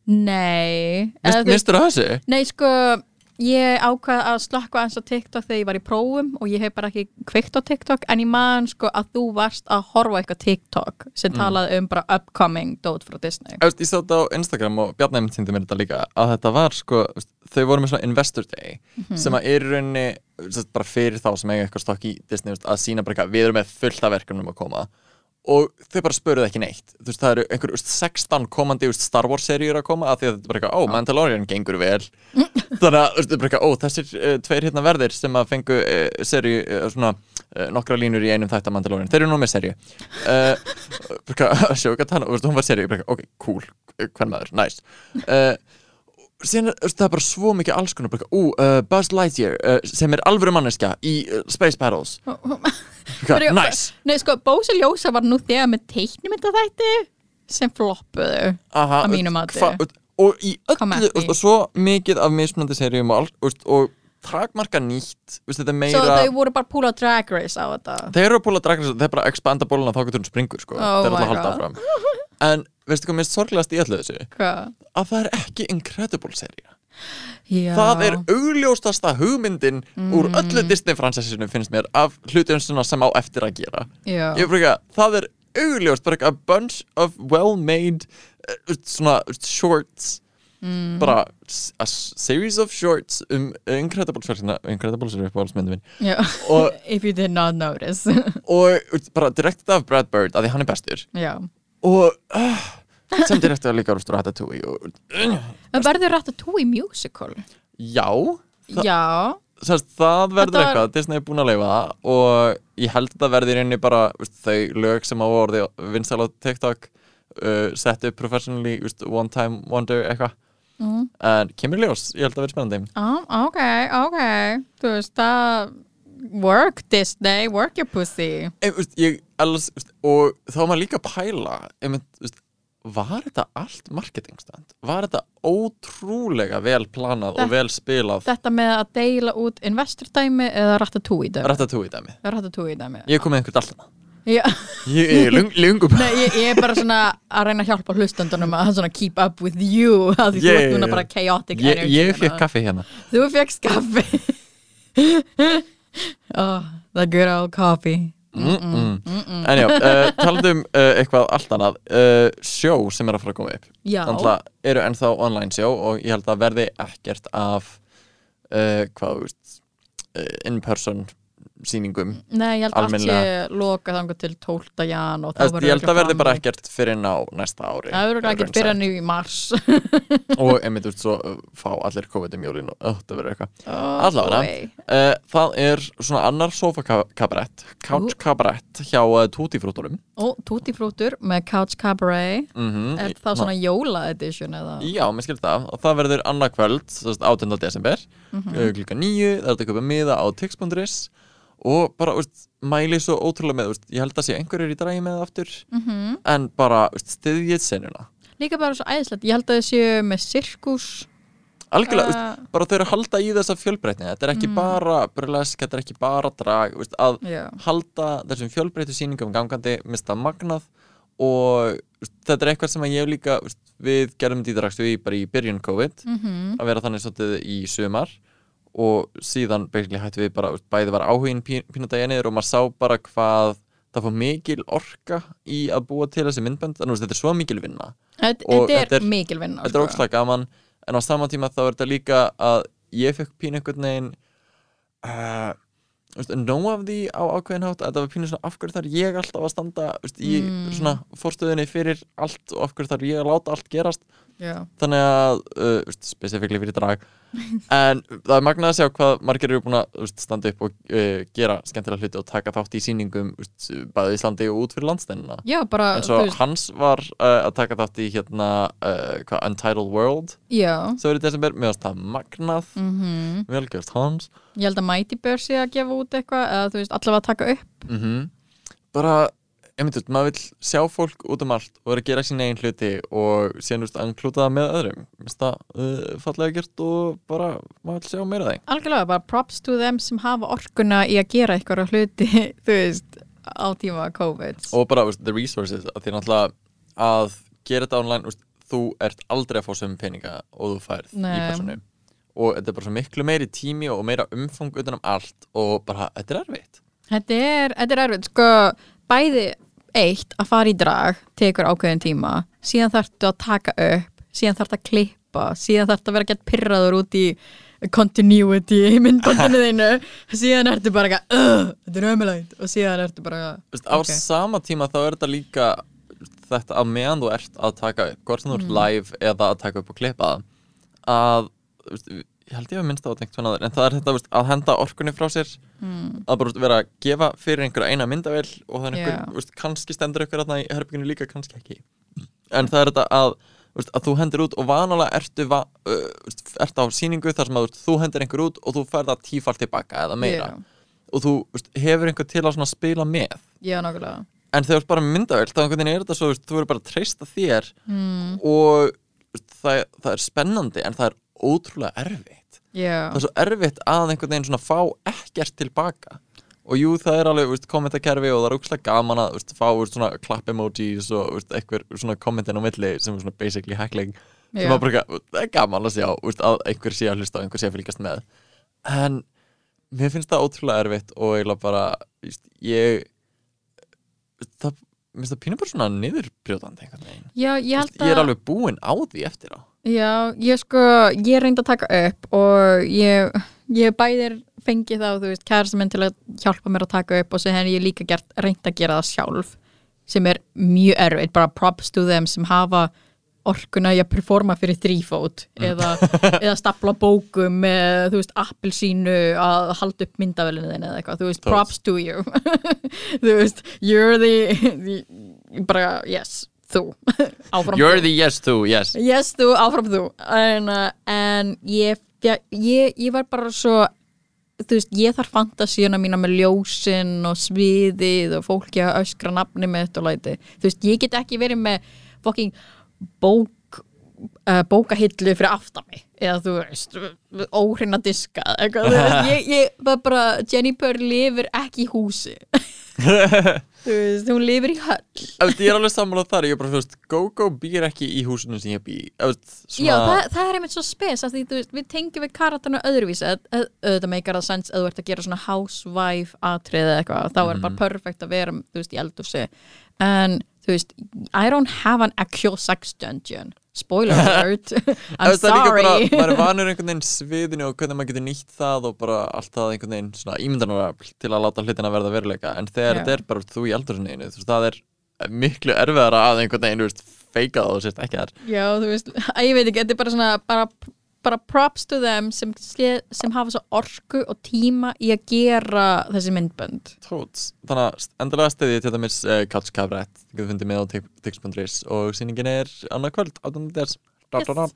Speaker 1: Nei
Speaker 2: mistur það þessu?
Speaker 1: Nei, sko, ég ákvað að slakka eins á TikTok þegar ég var í prófum og ég hef bara ekki kveikt á TikTok en ég man sko að þú varst að horfa eitthvað TikTok sem
Speaker 2: Mm.
Speaker 1: talaði um bara upcoming dót frá Disney
Speaker 2: Ég, ég sá þetta á Instagram og Bjarni einmitt sýndi mér þetta líka að þetta var sko, þau voru með svona Investor Day sem að er veist, bara fyrir þá sem eiga eitthvað stokk í Disney að sína bara eitthvað, við erum með fullt af verkefnum að koma og þau bara spöruð ekki neitt. Þú veist, það eru einhver veist, 16 komandi veist, Star Wars seríur að koma að því að þetta er bara eitthvað, ó, Mandalorian gengur vel. Þannig að þetta er bara eitthvað, ó, þessir uh, tveir hérna verðir sem að fengu uh, seríu, uh, svona nokkra línur í einum þætt af Mandalorian, þeir eru nú með seríu. Bara eitthvað, sjá ekki að tala, veist, hún var seríu, bara eitthvað, ok, cool hvern maður, nice síðan er það er bara svo mikið alls konar ú, uh, Buzz Lightyear uh, sem er alvöru manneskja í uh, Space Battles.
Speaker 1: Fyrir-
Speaker 2: nice.
Speaker 1: Nei, sko, Bósi Ljósa var nú þegar með teiknumyndaþætti sem floppuðu
Speaker 2: Aha,
Speaker 1: Að mínu mati.
Speaker 2: og í öllu, og, og svo mikið af mismunandi seríum og, all- og, takmarka nýtt er
Speaker 1: Svo
Speaker 2: meira
Speaker 1: þau voru bara púla drag race á þetta.
Speaker 2: Þeir eru búla að draga þeir bara expanda bóluna þá getur hún springur sko.
Speaker 1: Oh
Speaker 2: þeir eru
Speaker 1: my
Speaker 2: að halda
Speaker 1: God.
Speaker 2: en veistu hvað minnst sorglegast í öllu þessu
Speaker 1: Hvað?
Speaker 2: að það er ekki Incredible sería
Speaker 1: Já.
Speaker 2: það er augljóstasta hugmyndin úr
Speaker 1: Mm.
Speaker 2: öllu Disney fransessinu finnst mér af hlutum sem á eftir að gera er að það er augljóst bara a bunch of well made uh, svona shorts
Speaker 1: Mm.
Speaker 2: bara a series of shorts um Incredibles verkina Incredibles er uppáhaldsmyndum minn
Speaker 1: Já.
Speaker 2: Og-
Speaker 1: If you did not notice
Speaker 2: og bara direktið af Brad Bird að því hann er bestur
Speaker 1: Já
Speaker 2: og uh, sem direktið af líka úr Ratatouille og, uh,
Speaker 1: Það verður Ratatouille musical?
Speaker 2: Já. Þa-
Speaker 1: Já.
Speaker 2: Sest, það verður
Speaker 1: var-
Speaker 2: eitthvað, Disney er búin að leifa það og ég held að það verður í rauninni bara veist, þau lög sem á orði vinstal á TikTok uh, sett upp professionally, veist, one time wonder eitthvað.
Speaker 1: Mm.
Speaker 2: en kemur ljós, ég held að verður spennandi.
Speaker 1: Ah, Ok, ok. Þú veist það Work Disney, work your pussy.
Speaker 2: En, veist, ég alls, veist, og þá var maður líka að pæla einmitt, veist, var þetta allt marketingstand? Var þetta ótrúlega vel planað og
Speaker 1: Þetta-
Speaker 2: vel spilað?
Speaker 1: Þetta með að deila út investordæmi eða Ratatouille dæmi?
Speaker 2: Ratatouille dæmi?
Speaker 1: Ratatouille dæmi
Speaker 2: Ég kom með einhvern alltaf Ég er lung, lungum
Speaker 1: nei, ég, er bara svona að reyna að hjálpa hlustandunum að keep up with you að því þú
Speaker 2: Yeah,
Speaker 1: ert núna bara chaotic
Speaker 2: Ég,
Speaker 1: energy
Speaker 2: ég
Speaker 1: núna.
Speaker 2: fekk kaffi hérna.
Speaker 1: Þú fegst kaffi oh, The good old coffee.
Speaker 2: Mm -mm. En já, uh, talandum uh, eitthvað allt annað uh, Sjó sem er að fara að koma upp. Þannig að eru ennþá online sjó og ég held að verði ekkert af uh, hvað, þú veist sýningum
Speaker 1: Nei, ég held að allt sé loka þangar til 12. jan og
Speaker 2: Þess,
Speaker 1: verður
Speaker 2: Ég held að verði bara ekkert fyrir ná næsta ári
Speaker 1: Það verður ekkert fyrir henni í mars.
Speaker 2: Og einmitt, veist, svo uh, fá allir COVID um jólin og það verður eitthvað.
Speaker 1: Oh,
Speaker 2: Allavega, uh, það er svona annar sofakabarett couch kabarett hjá uh, Tutti Frutorum
Speaker 1: Og Tutti Frutur með Couch Cabaret.
Speaker 2: Mm
Speaker 1: Er það svona jóla edition eða?
Speaker 2: Já, mér skilur það. Og það verður annað kvöld, sem sagt, 18. desember. Mm klukka nýju, það er þetta að köpa miða á tix.is og bara, veist, mæli svo ótrúlega með, veist, ég held að sé einhverjir í drægi með aftur
Speaker 1: Mhm.
Speaker 2: en bara, styðjið senuna.
Speaker 1: Líka bara svo æðislegt, ég held að þið séu með sirkus.
Speaker 2: Algjörlega,
Speaker 1: Uh,
Speaker 2: bara þau eru að halda í þessa fjölbreytni, þetta er ekki bara burlesk, þetta er ekki bara drag, að
Speaker 1: Já,
Speaker 2: halda þessum fjölbreytu sýningum gangandi, mista magnað. Og þetta er eitthvað sem að ég hef líka, við gerðum dýðarakstu í bara í byrjun COVID
Speaker 1: Mhm.
Speaker 2: að vera þannig svolítið í sumar og síðan hættu við bara bæði var áhugin pín, pínutæja niður og maður sá bara hvað það fór mikil orka í að búa til þessi myndbönd þannig að þetta er svo mikil vinna
Speaker 1: Þetta
Speaker 2: Og
Speaker 1: þetta er mikil vinna
Speaker 2: þetta er
Speaker 1: sko.
Speaker 2: ókslega gaman en á sama tíma þá er þetta líka að ég fekk pínu einhvern veginn uh, veist, nóg af því á ákveðin hátt að þetta var pínu svona af hverju þarf ég alltaf að standa veist, í
Speaker 1: Mm.
Speaker 2: svona fórstöðunni fyrir allt og af hverju þarf ég að láta allt gerast
Speaker 1: Já,
Speaker 2: þannig að, uh, spesifíkli fyrir drag. En það er magnað að sjá hvað margir eru búin að veist, standa upp og uh, gera skemmtilega hluti og taka þátt í sýningum þú veist, bæði í Íslandi og út fyrir landsteinina
Speaker 1: já bara
Speaker 2: en svo
Speaker 1: veist,
Speaker 2: hans var uh, að taka þátt í hérna hvað, Untitled World. Sem verið desember, mér varst það magnað.
Speaker 1: Mhm.
Speaker 2: Velgjörst hans.
Speaker 1: Ég held að Mighty Bear sé að gefa út eitthvað eða þú veist, allavega að taka upp.
Speaker 2: Mm bara, einmitt, maður vill sjá fólk út um allt og vera að gera sín eigin hluti og síðan, anklúta það með öðrum. Það uh, fallega gert og bara, maður vill sjá meira því
Speaker 1: Algjörlega, bara props to them sem hafa orkuna í að gera eitthvað hluti, þú veist, á tíma COVID.
Speaker 2: Og bara, veist, the resources að því náttúrulega að gera þetta online, þú veist, þú ert aldrei að fá sömu peninga og þú færð í
Speaker 1: Nei.
Speaker 2: personu og þetta er bara svo miklu meiri tími og meira umfang utan um allt og bara, þetta er erfitt.
Speaker 1: Þetta er, þetta er erfitt, sko, bæði eitt að fara í drag tekur ákveðin tíma, síðan þarftu að taka upp, síðan þarftu að klippa síðan þarftu að vera gett pyrraður út í continuity í myndbandinu þínu síðan ertu bara eitthvað, "Ugh, þetta er ömulegt og síðan ertu bara
Speaker 2: Þú veist, á
Speaker 1: Ok.
Speaker 2: sama tíma þá er þetta líka þetta að meðan þú ert að taka upp hvort sem þú ert
Speaker 1: Mm.
Speaker 2: live eða að taka upp og klippa að ég held ég að minnst á tengt svona aður en það er þetta veist, að henda orkunni frá sér
Speaker 1: mm,
Speaker 2: að bara veist, vera að gefa fyrir einhverja eina myndavél og þannig
Speaker 1: Já.
Speaker 2: einhver, veist, kannski stendur ykkur þarna í herbygginu líka, kannski ekki. En það er þetta að, að þú hendir út og vanalega ertu, va, uh, ertu á sýningu þar sem að þú, veist, þú hendir einhver út og þú færð það tífalt tilbaka eða meira.
Speaker 1: Já.
Speaker 2: og þú hefur einhver til að spila með.
Speaker 1: Já, nákvæmlega.
Speaker 2: En þegar þú ert bara með myndavél þá einhvern veginn er þetta svo, þú verður bara að treysta þér
Speaker 1: mm,
Speaker 2: og það, það er spennandi en það er ótrúlega erfitt.
Speaker 1: Já,
Speaker 2: það er svo erfitt að einhvern veginn svona fá ekkert tilbaka. Og jú það er alveg, veist, kommentakerfi og það er úkslega gaman að, veist, fá, veist, svona clap emojis og, einhver svona kommentin á milli sem er svona basically hackling. Sem að bara, eitthvað, það er gaman að sjá, að einhver sé að hlusta og einhver sé að fylgjast með. En mér finnst það ótrúlega erfitt og eiginlega bara, ég það, mér finnst það pínu bara svona niðurbrjótandi einhvern veginn.
Speaker 1: Já ég
Speaker 2: ég er alveg búinn á því eftir á
Speaker 1: Já, ég sko, ég reyndi að taka upp og ég, ég bæðir fengið þá, þú veist, kærasta minn til að hjálpa mér að taka upp og svo henni ég líka gert, reyndi að gera það sjálf sem er mjög erfitt, bara props to them sem hafa orkuna í að performa fyrir þrýfót eða, eða stapla bókum með, þú veist, appelsínu að halda upp myndavælinu þinn eða eitthvað, þú veist, props to you. Þú veist, you're the, the bara, yes, þú. Áfram
Speaker 2: You're
Speaker 1: þú.
Speaker 2: the yes to, yes.
Speaker 1: Yes, þú, áfram þú. En, uh, en ég, ég, ég var bara svo þú veist, ég þarf fantasíuna mína með ljósin og sviðið og fólki að öskra nafni mitt og læti. Þú veist, ég get ekki verið með fucking bók uh, bókahillu fyrir aftan mig. Eða þú veist, óhrina diska eitthvað, þú veist, ég, ég bara Jennifer lifir ekki í húsi þú veist, hún lifir í höll.
Speaker 2: Ég er alveg sammálað þar, ég er bara, þú veist, Go-Go býr ekki í húsinu sem ég bý
Speaker 1: Já, það, það er einmitt svo spes því, veist, við tengjum við karatana öðruvísi að- að- auðvitað meikar það sens að þú ert að gera svona housewife atriði eða eitthvað, þá er bara perfect að vera þú veist, í eldúsi en þú veist, I don't have an actual sex dungeon. Spoiler alert. I'm sorry.
Speaker 2: maður er vanur einhvern veginn sviðinu og hvernig maður getur nýtt það og bara allt það einhvern veginn svona ímyndanarafl til að láta hlutina verða veruleika. En þegar þetta er bara þú í eldurinu þú veist, það er miklu erfiðara að einhvern veginn, þú veist, feika það og sérst ekki þar.
Speaker 1: Já, þú veist, ég veit ekki, þetta er bara svona bara, bara props to them sem, sem hafa svo orku og tíma í að gera þessi myndbönd.
Speaker 2: Tóts, þannig að endilega stiði til dæmis uh, Couch Cabaret, þið getur fundið með á tix.is og sýningin er annað kvöld 18. des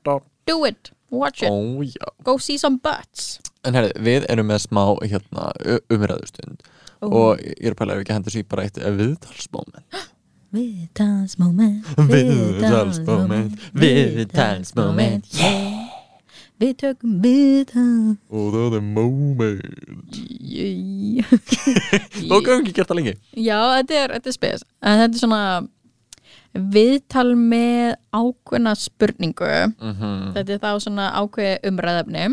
Speaker 2: da.
Speaker 1: Do it, watch it,
Speaker 2: Ó, já.
Speaker 1: go see some butts.
Speaker 2: En herri, við erum með smá hérna, umræðustund og ég er að pæla ef við ekki hendur bara eitt eh, viðtalsmoment.
Speaker 1: Viðtalsmoment.
Speaker 2: Viðtalsmoment, viðtalsmoment,
Speaker 1: yeah. Við tökum viðtal
Speaker 2: og það er moment. Þú gafum ekki gert það lengi.
Speaker 1: Já, þetta er, þetta er spes. En þetta er svona viðtal með ákveðna spurningu.
Speaker 2: Mm
Speaker 1: þetta er þá svona ákveði umræðefni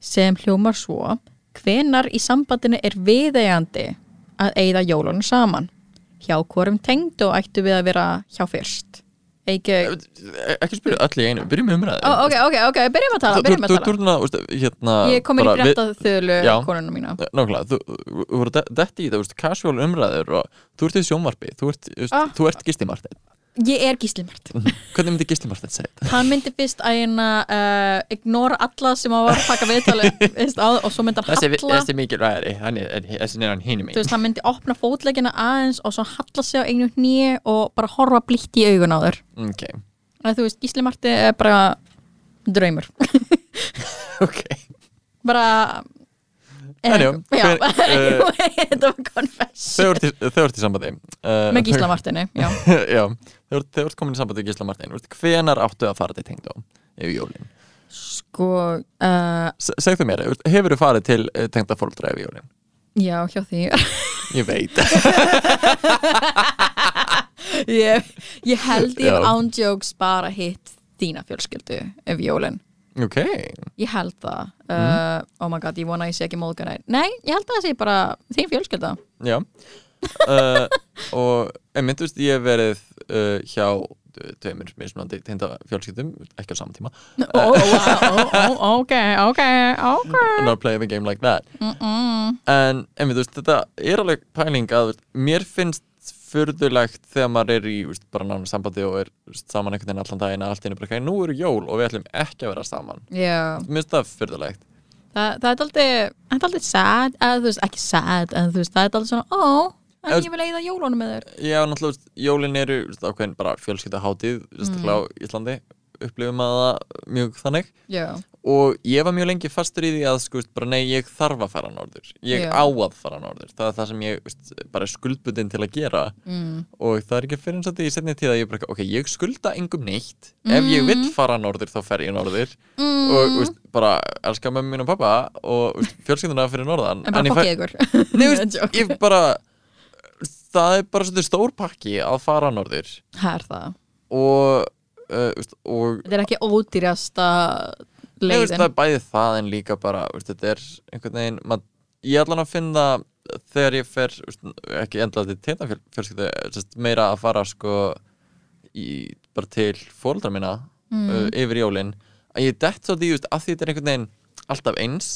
Speaker 1: sem hljómar svo hvenar í sambandinu er viðeigandi að eigða jólunum saman? Hjá hvorum tengdu ættu við að vera hjá fyrst
Speaker 2: Ekki spyrja öll í einu, byrjum umræði
Speaker 1: Ó, ok, ok, ok, byrjum að tala, byrjum að tala
Speaker 2: Þú ert hérna
Speaker 1: Ég kom inn í frétta þölu
Speaker 2: Já.
Speaker 1: konuna mína
Speaker 2: Nákvæmlega, þú þú voru detti í það, þú veist, casual umræður og þú ert í sjónvarpi, þú ert, þú veist,
Speaker 1: Ah.
Speaker 2: Þú ert Gísli
Speaker 1: Ég er gíslimart
Speaker 2: Hvernig myndi Gísli Marteinn segja þetta?
Speaker 1: Hann myndi fyrst að hérna uh, ignora alla sem að var að taka viðtali á, og svo myndi hann
Speaker 2: Þessi,
Speaker 1: halla.
Speaker 2: þessi er, er- þessi er hann hinum
Speaker 1: þú veist, hann myndi opna fótleggina aðeins og svo halla sig á einu hnýi og bara horfa blítt í augun á þur
Speaker 2: Ok,
Speaker 1: að þú veist, Gísli Marti er bara draumur.
Speaker 2: Ok.
Speaker 1: Bara
Speaker 2: En jú,
Speaker 1: já,
Speaker 2: hver- eh,
Speaker 1: þetta var
Speaker 2: í, þau ert í sambandi. Uh,
Speaker 1: með Gísla Martini, já.
Speaker 2: Já, ert, þau ert komin í sambandi við Gísla Þú veist, Hvenar áttu að fara til tengdó yfir jólin?
Speaker 1: sko, uh,
Speaker 2: Se- Segðu mér, þú hefur þú farið til uh, tengda fóldra yfir jólin?
Speaker 1: já, hjá því
Speaker 2: Ég veit.
Speaker 1: Ég, ég held ég ándjóks bara hitt þína fjölskyldu ef jólin.
Speaker 2: Ok,
Speaker 1: ég held það. Uh, oh my god, ég vona að ég sé ekki móðgana nei, ég held að það sé bara þín fjölskylda.
Speaker 2: Já uh, Og einmitt, veist, ég hef verið uh, hjá uh, tveimur mismunandi tengda fjölskyldum ekki á sama tíma.
Speaker 1: Oh, wow, ok, ok, ok.
Speaker 2: Not playing a game like that.
Speaker 1: Mm -mm.
Speaker 2: En einmitt, veist, þetta er alveg pæling að veist, mér finnst furðulegt þegar maður er í veist, bara nánu sambandi og er veist, saman einhvern veginn allan daginn að allt einu bara, "Ok, nú eru jól og við ætlum ekki að vera saman.
Speaker 1: Já.
Speaker 2: Mér finnst það furðulegt.
Speaker 1: Þa, það er aldrei, aldrei sad eða þú veist, ekki sad, en þú veist, það er aldrei svona ó, en ég vil eigða jólunum með þér.
Speaker 2: Já, náttúrulega, jólin eru ákveðin bara fjölskylda hátíð sérstaklega á Íslandi upplifum að það mjög þannig.
Speaker 1: Já,
Speaker 2: og ég var mjög lengi fastur í því að veist, bara nei, ég þarf að fara norður. Ég
Speaker 1: Já.
Speaker 2: á að fara norður, það er það sem ég veist, bara er skuldbundin til að gera.
Speaker 1: Mm.
Speaker 2: og það er ekki fyrir eins og þetta í setni tíð að ég bara, ok, ég skulda engum neitt. Ef ég vill fara norður þá fer ég norður.
Speaker 1: Mm.
Speaker 2: og veist, bara elska mömmu mín og pappa og veist, fjölskylduna fyrir norðan.
Speaker 1: En bara
Speaker 2: ég
Speaker 1: fokkið ykkur
Speaker 2: Nei, veist,
Speaker 1: Joke.
Speaker 2: ég bara það er bara svolítið stór pakki að fara norður.
Speaker 1: Það er það,
Speaker 2: og, uh, veist, og
Speaker 1: þetta er ekki ódýrjasta
Speaker 2: Nei, veist,
Speaker 1: leiðin.
Speaker 2: það er bæði það en líka bara veist, þetta er einhvern veginn mað, ég ætla að finna þegar ég fer veist, ekki endla til veist, meira að fara sko í, bara til fóreldra mína uh, yfir jólin að ég dett svo því veist, að því þetta er einhvern veginn alltaf eins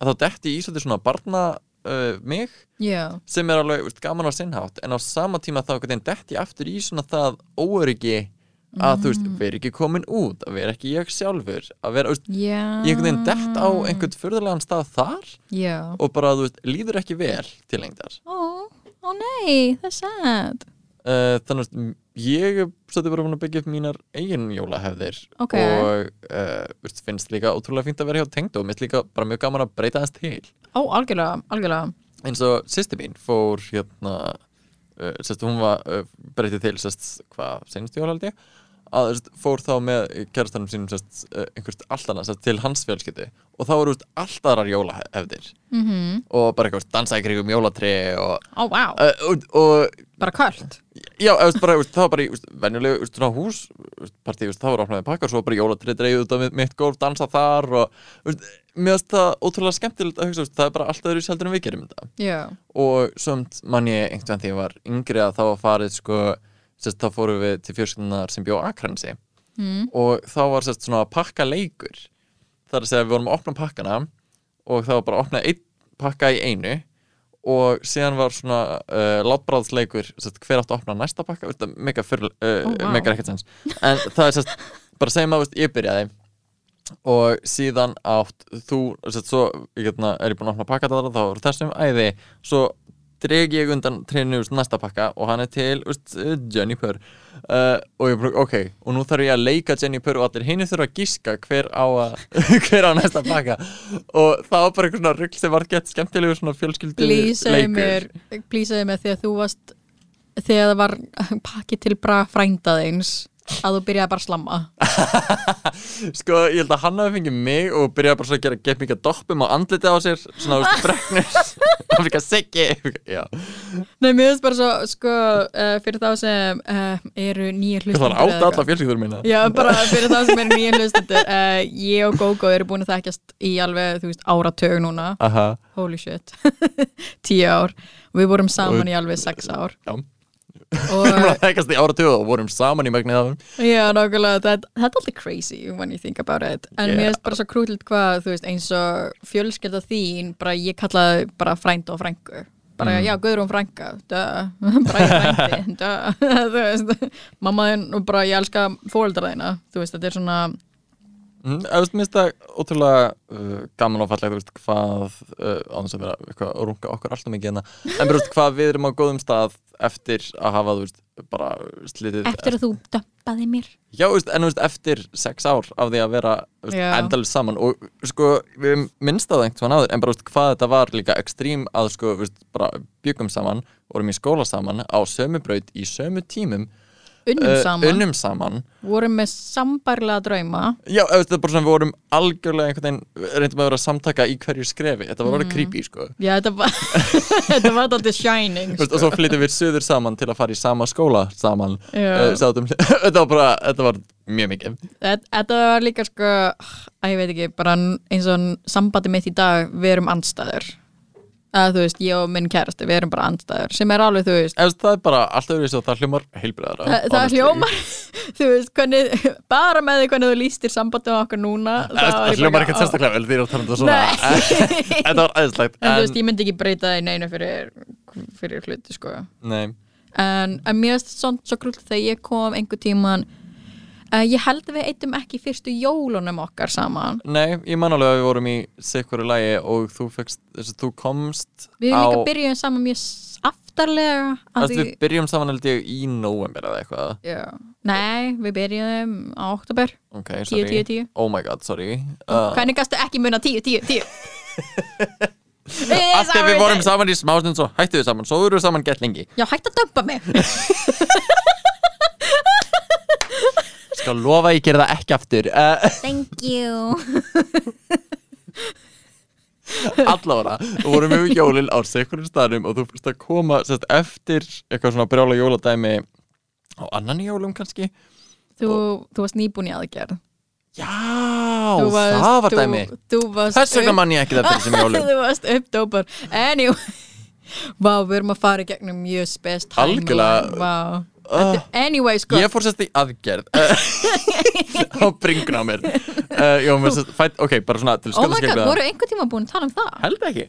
Speaker 2: að þá detti ég í svona barna uh, mig
Speaker 1: já,
Speaker 2: sem er alveg veist, gaman á sinnhátt en á sama tíma þá detti ég aftur í svona það óöryggi að þú veist, vera ekki komin út að vera ekki ég sjálfur að vera, veist,
Speaker 1: já.
Speaker 2: ég einhvern veginn dett á einhvern furðulegan stað þar
Speaker 1: já,
Speaker 2: og bara, þú veist, líður ekki vel til lengdar.
Speaker 1: Ó, ó nei, það er sad
Speaker 2: uh, þannig að ég er svolítið bara að byggja upp mínar eigin jólahefðir
Speaker 1: Ok.
Speaker 2: og uh, finnst líka ótrúlega fínt að vera hjá tengd og minnst líka bara mjög gaman að breyta þess til.
Speaker 1: Ó, algjörlega, algjörlega.
Speaker 2: Eins og sýsti mín fór hérna uh, sérst, hún var breytið til sérst, hvað, senast jól held ég að fór þá með kærastanum sínum uh, einhvert allt annað sérst, til hans fjölskyldu og þá veist, allt aðrar jólahefðir
Speaker 1: mm
Speaker 2: og bara eitthvað dansa í krigum jólatri og,
Speaker 1: ó, wow,
Speaker 2: uh, og, og
Speaker 1: bara kvöld
Speaker 2: já, veist, bara, veist, það var bara í venjulegu veist, svona hús veist, partí, veist, það var opnaði pakkar svo bara jólatri dreigð út af mitt, gólf, dansa þar og mér finnst það ótrúlega skemmtilegt að hugsa, það er bara allt öðru seldur en við gerum þetta
Speaker 1: já,
Speaker 2: og somt mann ég einhvern veginn þegar ég var yngri að þá var farið sko, sérst, þá fórum við til fjölskyldunar sem bjó á Akransi
Speaker 1: mm.
Speaker 2: og þá var sérst svona pakka leikur. Þar að segja við vorum að opna pakkana og það var bara að opna einn pakka í einu. Og síðan var svona uh, látbráðsleikur hver átt að opna næsta pakka? Mega, fyrr, uh, sens. En það er sérst, bara segjum að ég byrjaði. Og síðan átt þú, sérst, svo hérna, er ég búin að opna pakka þá er þessum æði. Svo dreg ég undan treinu úst, næsta pakka og hann er til úst, Jennifer. Uh, og ég bara, ok og nú þarf ég að leika Jennifer og allir henni þurfa að gíska hver á, að, hver á næsta pakka. Og það var bara eitthvað svona rugl sem var gett skemmtilegur svona fjölskyldu
Speaker 1: blísaði mér blísaði mér þegar þú varst þegar það var pakki til bra frændaðeins að þú byrjaði bara að slamma.
Speaker 2: Sko, ég held að hann hafi fengið mig og byrjaði bara að gera gett mikið doppum og andliti á sér svona úst, breknur og fikk að segja
Speaker 1: Nei, mér finnst bara svo, sko, uh, fyrir þá sem uh, eru nýja
Speaker 2: það
Speaker 1: hlustendur
Speaker 2: var átt alla fjölskyldur mína
Speaker 1: Já, bara fyrir þá sem eru nýja hlustendur uh, Ég og Gógó eru búin að þekkjast í alveg, þú veist, áratög núna.
Speaker 2: Aha,
Speaker 1: Holy shit. Tíu ár. Og við vorum saman
Speaker 2: Og-
Speaker 1: í alveg sex ár.
Speaker 2: Já Við erum
Speaker 1: og
Speaker 2: að þekkast í áratöðu og vorum saman í megnið af þeim
Speaker 1: já, nákvæmlega, það, það er alltaf crazy when you think about it, en
Speaker 2: Yeah.
Speaker 1: mér er bara svo krútlilt hvað, þú veist, eins og fjölskylda þín, bara ég kallaði bara frænd og frængu, bara
Speaker 2: Mm.
Speaker 1: já, Guðrún frænga, dö, bara ég frændi dö, þú veist mamma þinn og bara ég elska fóreldra þína. Þú veist, þetta er svona
Speaker 2: Mm, ég finnst það ótrúlega uh, gaman og fallegt veist, hvað, uh, á þess að vera eitthvað að runga okkur alltaf mikið hérna en þú veist, hvað við erum á góðum stað eftir að hafa þú veist, bara slitið
Speaker 1: eftir að þú dömpaði mér.
Speaker 2: Já, en eftir sex ár af því að vera endalist saman og sko, við minnst það einhvern áður en bara, hvað þetta var líka ekstrím að sko, bara byggum saman vorum í skóla saman á sömu braut í sömu tímum
Speaker 1: unnum
Speaker 2: uh,
Speaker 1: saman,
Speaker 2: unnum saman.
Speaker 1: Vorum með sambærlega drauma.
Speaker 2: Já, það er bara svona, við vorum algjörlega einhvern veginn, reyndum að vera samtaka í hverju skrefi, þetta var orðið creepy, sko.
Speaker 1: Já, þetta var þetta var þetta shining
Speaker 2: veist, og svo flyttum við söður saman til að fara í sama skóla saman. Uh, þetta var bara, þetta var mjög mikið.
Speaker 1: Þetta þetta var líka sko, að ég veit ekki, bara eins og sambandi mitt í dag, við erum andstæður. Að þú veist, ég og minn kærasti, við erum bara andstæður, sem er alveg, þú veist,
Speaker 2: Ef það er bara alltaf verið svo, það hljómar heilbriðara
Speaker 1: það, það hljómar, þú veist, hvernig, bara með því hvernig þú lístir sambandið okkar núna.
Speaker 2: Það hljómar ekkert sérstaklega vel því að tala um það svona
Speaker 1: Nei.
Speaker 2: Þetta var æðislegt
Speaker 1: En þú
Speaker 2: en,
Speaker 1: veist, ég myndi ekki breyta það í neinu fyrir, fyrir hluti, sko.
Speaker 2: Nei,
Speaker 1: En, en mér er svona svo krúll þegar ég kom einhver tíman, uh, ég held að við eittum ekki fyrstu jólunum okkar saman.
Speaker 2: nei, ég man alveg að við vorum í sikuru lægi og þú að þú komst
Speaker 1: Við
Speaker 2: á
Speaker 1: erum líka byrjuðum saman mjög aftarlega því,
Speaker 2: Við byrjum saman held ég í november eða eitthvað.
Speaker 1: Já, Nei, við byrjuðum á oktober
Speaker 2: Ok,
Speaker 1: 10,
Speaker 2: sorry.
Speaker 1: 10, 10
Speaker 2: Oh my god, sorry. Uh,
Speaker 1: Hvernig gastu ekki muna 10, 10, 10
Speaker 2: Allt ef við vorum saman í smástund svo hættu við saman, svo vorum við saman gett lengi.
Speaker 1: Já, hætt að dömpa mig
Speaker 2: Skal lofa ég gera það ekki aftur. Uh,
Speaker 1: Thank you.
Speaker 2: Allavega, við vorum við jólin á sikurinn staðnum og þú fyrst að koma sérst, eftir eitthvað svona brjála jóladæmi á annan jólum kannski.
Speaker 1: Þú, þú varst nýbúin í aðgerð.
Speaker 2: Já,
Speaker 1: Þú varst-
Speaker 2: það var
Speaker 1: þú-
Speaker 2: dæmi.
Speaker 1: Þú varst
Speaker 2: Þess vegna mann ég ekki þetta þessum jólum
Speaker 1: Þú varst uppdópar. Anyway. Vá, við erum að fara í gegnum mjög spes
Speaker 2: Algjörlega.
Speaker 1: Vá Þetta- Anyway, sko.
Speaker 2: Ég fór sérst í aðgerð. Uh, á bringun á mér. Uh, já, mér sérst, fætt, Ok, bara svona til
Speaker 1: Oh my god, voru einhver tíma búin að tala um það?
Speaker 2: Held ekki.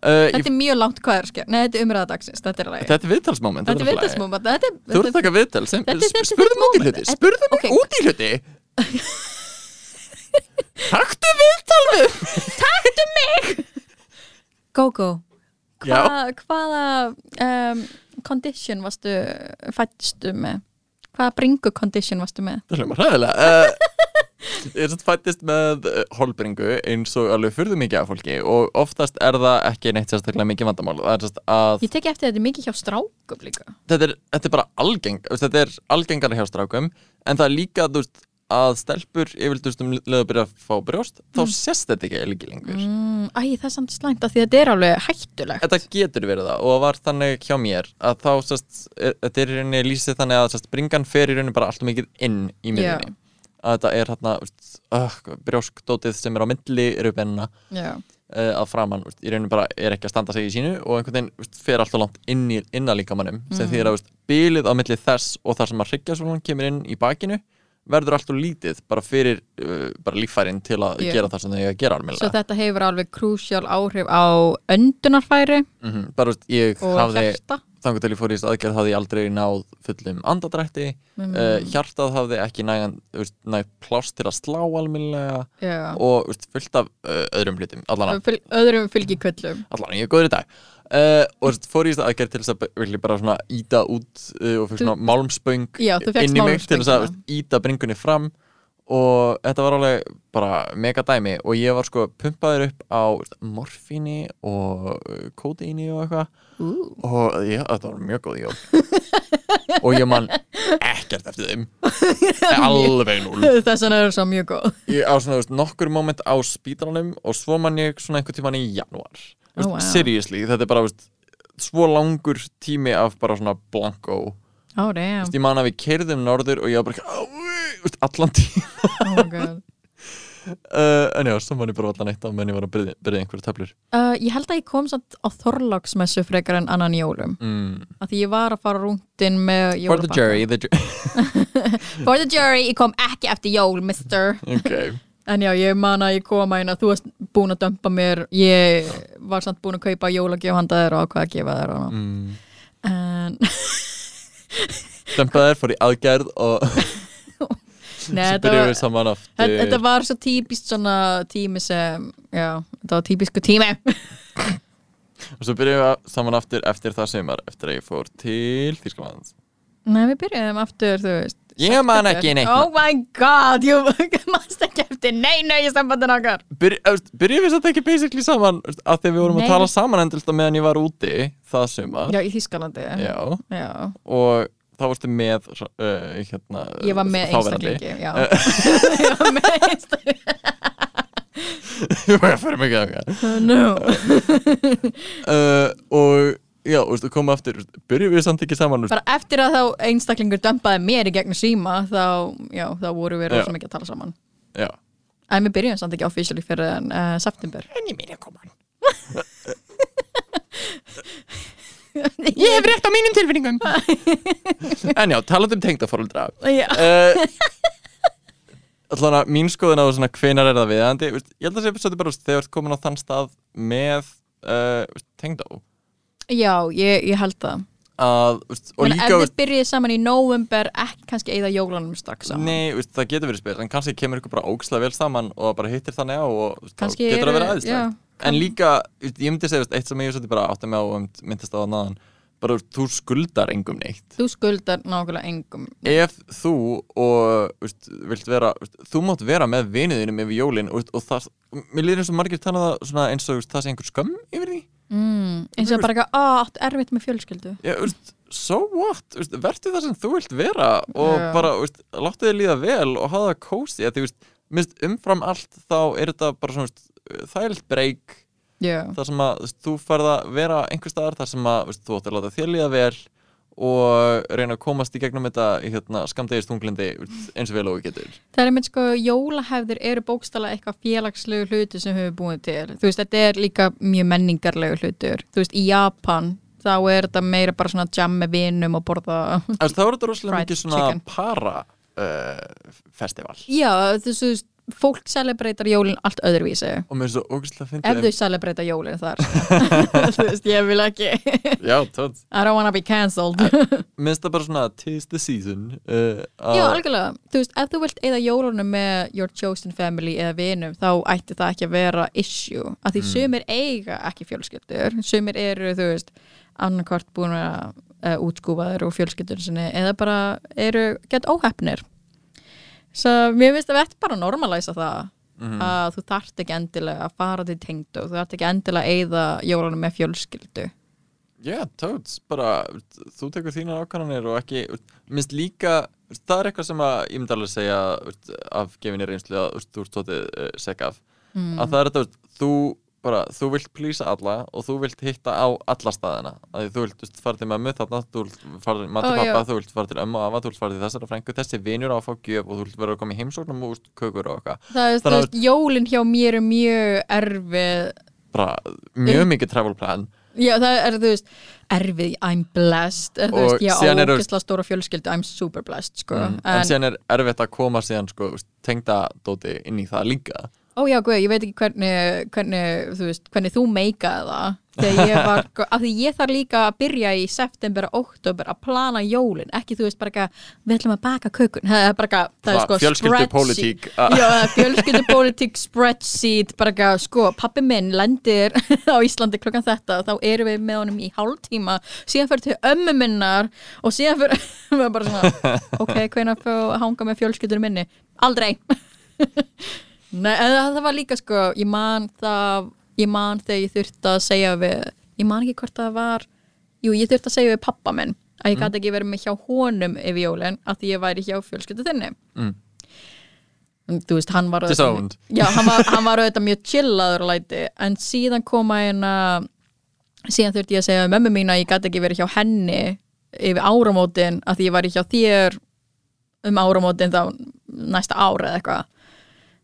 Speaker 2: Uh,
Speaker 1: Þetta er mjög langt hvað er Nei, þetta er umræðadagsins, þetta er
Speaker 2: Þetta er viðtalsmoment
Speaker 1: Þetta er viðtalsmoment Þetta er
Speaker 2: Þú ert að taka viðtal sem,
Speaker 1: Þetta þetta
Speaker 2: Spurðu
Speaker 1: þitt
Speaker 2: mig út í hluti
Speaker 1: Þetta-
Speaker 2: Spurðu mig
Speaker 1: ok.
Speaker 2: út í hluti. Taktu viðtal við
Speaker 1: Taktu mig! Gogo
Speaker 2: Já.
Speaker 1: Hva, Hvaða um, condition varstu fættstu með? Hvaða bringu condition varstu með?
Speaker 2: Það hljóma hræðilega uh, Ég er satt fættist með uh, holbringu eins og alveg furðu mikið af fólki og oftast er það ekki neitt sérstaklega mikið vandamál
Speaker 1: Ég teki eftir þetta mikið hjá strákum líka
Speaker 2: þetta er, þetta er bara algeng þetta er algengara hjá strákum en það er líka þú veist, að stelpur yfirleitt þú veist, um leið að byrja að fá brjóst þá sést þetta ekki líki lengur.
Speaker 1: Mm, Æ, það er samt slæmt að því að þetta er alveg hættulegt.
Speaker 2: Þetta getur verið það og það var þannig hjá mér að þá sest, er, þetta er í rauninni lýsið þannig að sest, bringan fer í rauninni bara alltaf mikið inn í miðunni að þetta er hérna uh, brjóskdótið sem er á milli raubenna
Speaker 1: Já,
Speaker 2: uh, að framann úst, í rauninni bara er ekki að standa sig í sínu og einhvern veginn fer alltaf langt inn í innalíkamannum sem
Speaker 1: Mhm.
Speaker 2: því að bilið á milli þess og þar sem að hryggjarsvólun kemur inn í bakinu verður alltaf lítið bara fyrir uh, bara líffærin til að
Speaker 1: Já.
Speaker 2: gera það sem þau eiga að gera
Speaker 1: svo
Speaker 2: almennilega
Speaker 1: þetta hefur alveg krúsjál áhrif á öndunarfæri
Speaker 2: mm bara úst, ég
Speaker 1: og
Speaker 2: hafði þannig til ég fór í þessu aðgerð hafði ég aldrei náð fullum andadrætti
Speaker 1: Mm.
Speaker 2: uh, hjartað hafði ekki nægan veist, næg pláss til að slá almennilega
Speaker 1: Já.
Speaker 2: og veist, fullt af uh, öðrum hlutum
Speaker 1: öðrum fylgikvöllum
Speaker 2: allan ég er góður í dag uh, og fór í þessu aðgerð til þess að bara svona íta út uh, og fyrir svona málmspöng inn í mig til þess að íta bringunni fram. Og þetta var alveg bara mega dæmi. Og ég var sko pumpaður upp á morfíni og uh, kódeíni og eitthvað.
Speaker 1: Ú.
Speaker 2: og já, þetta var mjög góð jól. Og ég man ekkert eftir þeim. Alveg núl
Speaker 1: Þess er það svo mjög góð.
Speaker 2: Ég á svona veist, nokkur moment á spítalanum og svo man ég svona einhvern tíman í janúar
Speaker 1: Oh, wow.
Speaker 2: seriously, þetta er bara veist, svo langur tími af bara svona blanko
Speaker 1: oh, damn.
Speaker 2: Veist, ég man að við keirðum norður og ég var bara ekki, "Á, veist, allan tíma
Speaker 1: oh
Speaker 2: uh, En já, svo man ég bara allan eitt á menn ég var að byrja, byrja einhverja töflur.
Speaker 1: Uh, Ég held að ég kom samt á Þorláksmessu frekar en annan jólum.
Speaker 2: Mm.
Speaker 1: að því ég var að fara rúndin með
Speaker 2: For the jury the ju
Speaker 1: For the jury, ég kom ekki eftir jól, mister.
Speaker 2: Ok
Speaker 1: En já, ég man að ég kom að hérna, þú varst búin að dömpa mér ég var samt búin að kaupa jólagjöf handa þér og hvað að gefa þér og...
Speaker 2: mm.
Speaker 1: en
Speaker 2: Dempaðir fór í aðgerð og
Speaker 1: Nei, þetta var,
Speaker 2: við saman aftur.
Speaker 1: Þetta, var svo típist svona tími sem já, þetta var típisku tími.
Speaker 2: Og svo byrjuðum við saman aftur eftir það sumar eftir að ég fór til Þýskalands.
Speaker 1: Nei, við byrjuðum aftur, þú veist
Speaker 2: Ég man ekki neitt.
Speaker 1: Oh my god, you mannst ekki eftir Nei, nei, sambandin okkar.
Speaker 2: Byrj, eftir, Byrjuðum við satt ekki basically saman að því við vorum
Speaker 1: Nei.
Speaker 2: að tala saman endurst meðan ég var úti það sumar.
Speaker 1: Já, í Þískalandi
Speaker 2: Já.
Speaker 1: Já.
Speaker 2: og þá varstu með uh, hérna,
Speaker 1: Ég var með einstaklingi Ég var með einstaklingi.
Speaker 2: Ég fyrir mig ekki að
Speaker 1: No.
Speaker 2: Uh, og já, og koma aftur byrjuðum við samt ekki saman
Speaker 1: Bara eftir að þá einstaklingur dömpaði mér í gegnum síma þá, já, þá voru við rosa mikið að tala saman.
Speaker 2: Já.
Speaker 1: En við byrjuðum samt ekki officially fyrir en uh, september.
Speaker 2: En ég meina koma Ég hef rétt á mínum tilfinningum. En já, talandi um tengdafóruldra
Speaker 1: Já,
Speaker 2: uh, Allan að mín skoðun á svona hvenar er það viðandi Ég held að það sé bara þegar þú ert komin á þann stað með uh, veist, tengdá
Speaker 1: já ég, ég held það
Speaker 2: að, veist, og líka
Speaker 1: ef þið byrjuðið saman í november ekki kannski eða jólanum strax saman
Speaker 2: Nei, veist, það getur verið spil en kannski kemur ykkur bara ógislega vel saman og bara hittir þannig á og veist,
Speaker 1: Kannski
Speaker 2: getur það
Speaker 1: eru-
Speaker 2: verið
Speaker 1: já,
Speaker 2: aðeinslegt En líka, ég myndi segja eitt sem ég svolítið bara átti mig á og myndist á að naðan bara þú skuldar engum neitt
Speaker 1: Þú skuldar nákvæmlega engum
Speaker 2: ef þú og vilt vera, þú mátt vera með viniðinum yfir jólin og, það, mér líður eins og margir tala það eins og það sé einhver skömm yfir því
Speaker 1: mm, eins og bara eitthvað, að, átt erfitt með fjölskyldu.
Speaker 2: Já, veist, so what, veist, verður það sem þú vilt vera og
Speaker 1: Já.
Speaker 2: bara, veist, láttu þið líða vel og hafa það kósi, því, veist, minnst umfram allt þá er þetta bara svona, veist, þægilt breyk
Speaker 1: Já,
Speaker 2: þar sem að veist, þú farð að vera einhver staðar þar sem að veist, þú átt að láta þér líða vel og reyna að komast í gegnum þetta hérna, skamdegist tunglindi eins og vel og þú getur.
Speaker 1: Það er mynd sko jólahefðir eru bókstala eitthvað félagslegu hluti sem við höfum búið til. Þú veist, þetta er líka mjög menningarlegu hlutur. Þú veist, í Japan þá er þetta meira bara svona jam með vinum og borða
Speaker 2: þá er þetta rosalega mikið svona para uh, festival.
Speaker 1: Já, þú veist, fólk celebreitar jólin allt öðruvísi.
Speaker 2: Og mér er svo ógæslega
Speaker 1: ef
Speaker 2: fyndið
Speaker 1: þau celebreita jólin þar. Þú veist, ég vil ekki.
Speaker 2: Já, tótt.
Speaker 1: I don't wanna be cancelled.
Speaker 2: Mér finnst það bara svona tis the season uh,
Speaker 1: Já, algjörlega, þú veist, ef þú vilt eða jólunum með your chosen family eða vinum, þá ætti það ekki að vera issue, af því sumir eiga ekki fjölskyldur, sumir eru þú veist, annarkvart búin að uh, útskúfaður og fjölskyldur sinni eða bara eru gett óhefnir svo mér finnst að við ættum bara að normalæsa það að þú þarft ekki endilega að fara til tengdu þú þarft ekki endilega að eyða jólunum með fjölskyldu.
Speaker 2: Já, tótt, bara veist, þú tekur þínar ákvarðanir og ekki minnst líka, það er eitthvað sem að ég myndi alveg segja veist, af gefinni reynslu að þú ert tótið uh, seg af.
Speaker 1: Mm.
Speaker 2: að það er þetta, þú bara, þú vilt plýsa alla og þú vilt hitta á alla staðina, að því þú vilt fara til mömmu þarna, þú vilt fara til mati pappa þú vilt fara til ömmu og afa, þú vilt fara til þessara frængu þessi vinur á að fá gjöf og þú vilt vera að koma í heimsóknum og veist, kökur og eitthvað.
Speaker 1: Það er,
Speaker 2: Þannig að-
Speaker 1: veist, jólin hjá mér er mjög erfið.
Speaker 2: Bara mjög mikið travel plan.
Speaker 1: Já, það er, þú veist, erfið, I'm blessed, þú
Speaker 2: Og
Speaker 1: veist, ég á ógeðslega stóra fjölskyldu, I'm super blessed, sko.
Speaker 2: mm. en, síðan er erfitt að koma síðan sko, veist, tengda dóti inn í það líka
Speaker 1: ó já, guð, ég veit ekki hvernig, hvernig, þú veist, hvernig þú meikaði það, þegar ég var, af því ég þarf líka að byrja í september og oktober að plana jólin, ekki, þú veist, bara eitthvað, við ætlum að baka kökun, það er bara eitthvað, það er sko er fjölskyldupólitík spreadsheet, bara eitthvað, sko, pappi minn lendir á Íslandi klokkan þetta, þá erum við með honum í hálftíma, síðan fyrir til ömmu minnar og síðan fyrir, við erum bara svona, ok, fyrir að hanga með fjölskyldur minni? Aldrei. Nei, það, var líka, sko, ég man það, ég man þegar ég þurfti að segja við, ég man ekki hvort það var, jú, ég þurfti að segja við pappa minn, að ég gæti ekki verið með hjá honum yfir jólin, að því ég væri hjá fjölskyldu þinni.
Speaker 2: Mm.
Speaker 1: Þú veist, hann var auðvitað-. Já, hann var, hann var auðvitað mjög chillaður og læti, en síðan koma eina síðan þurfti ég að segja við mömmu mín að ég gæti ekki verið hjá henni yfir áramótin að því ég væri hjá þér um áramótin þá næsta ára eða eitthvað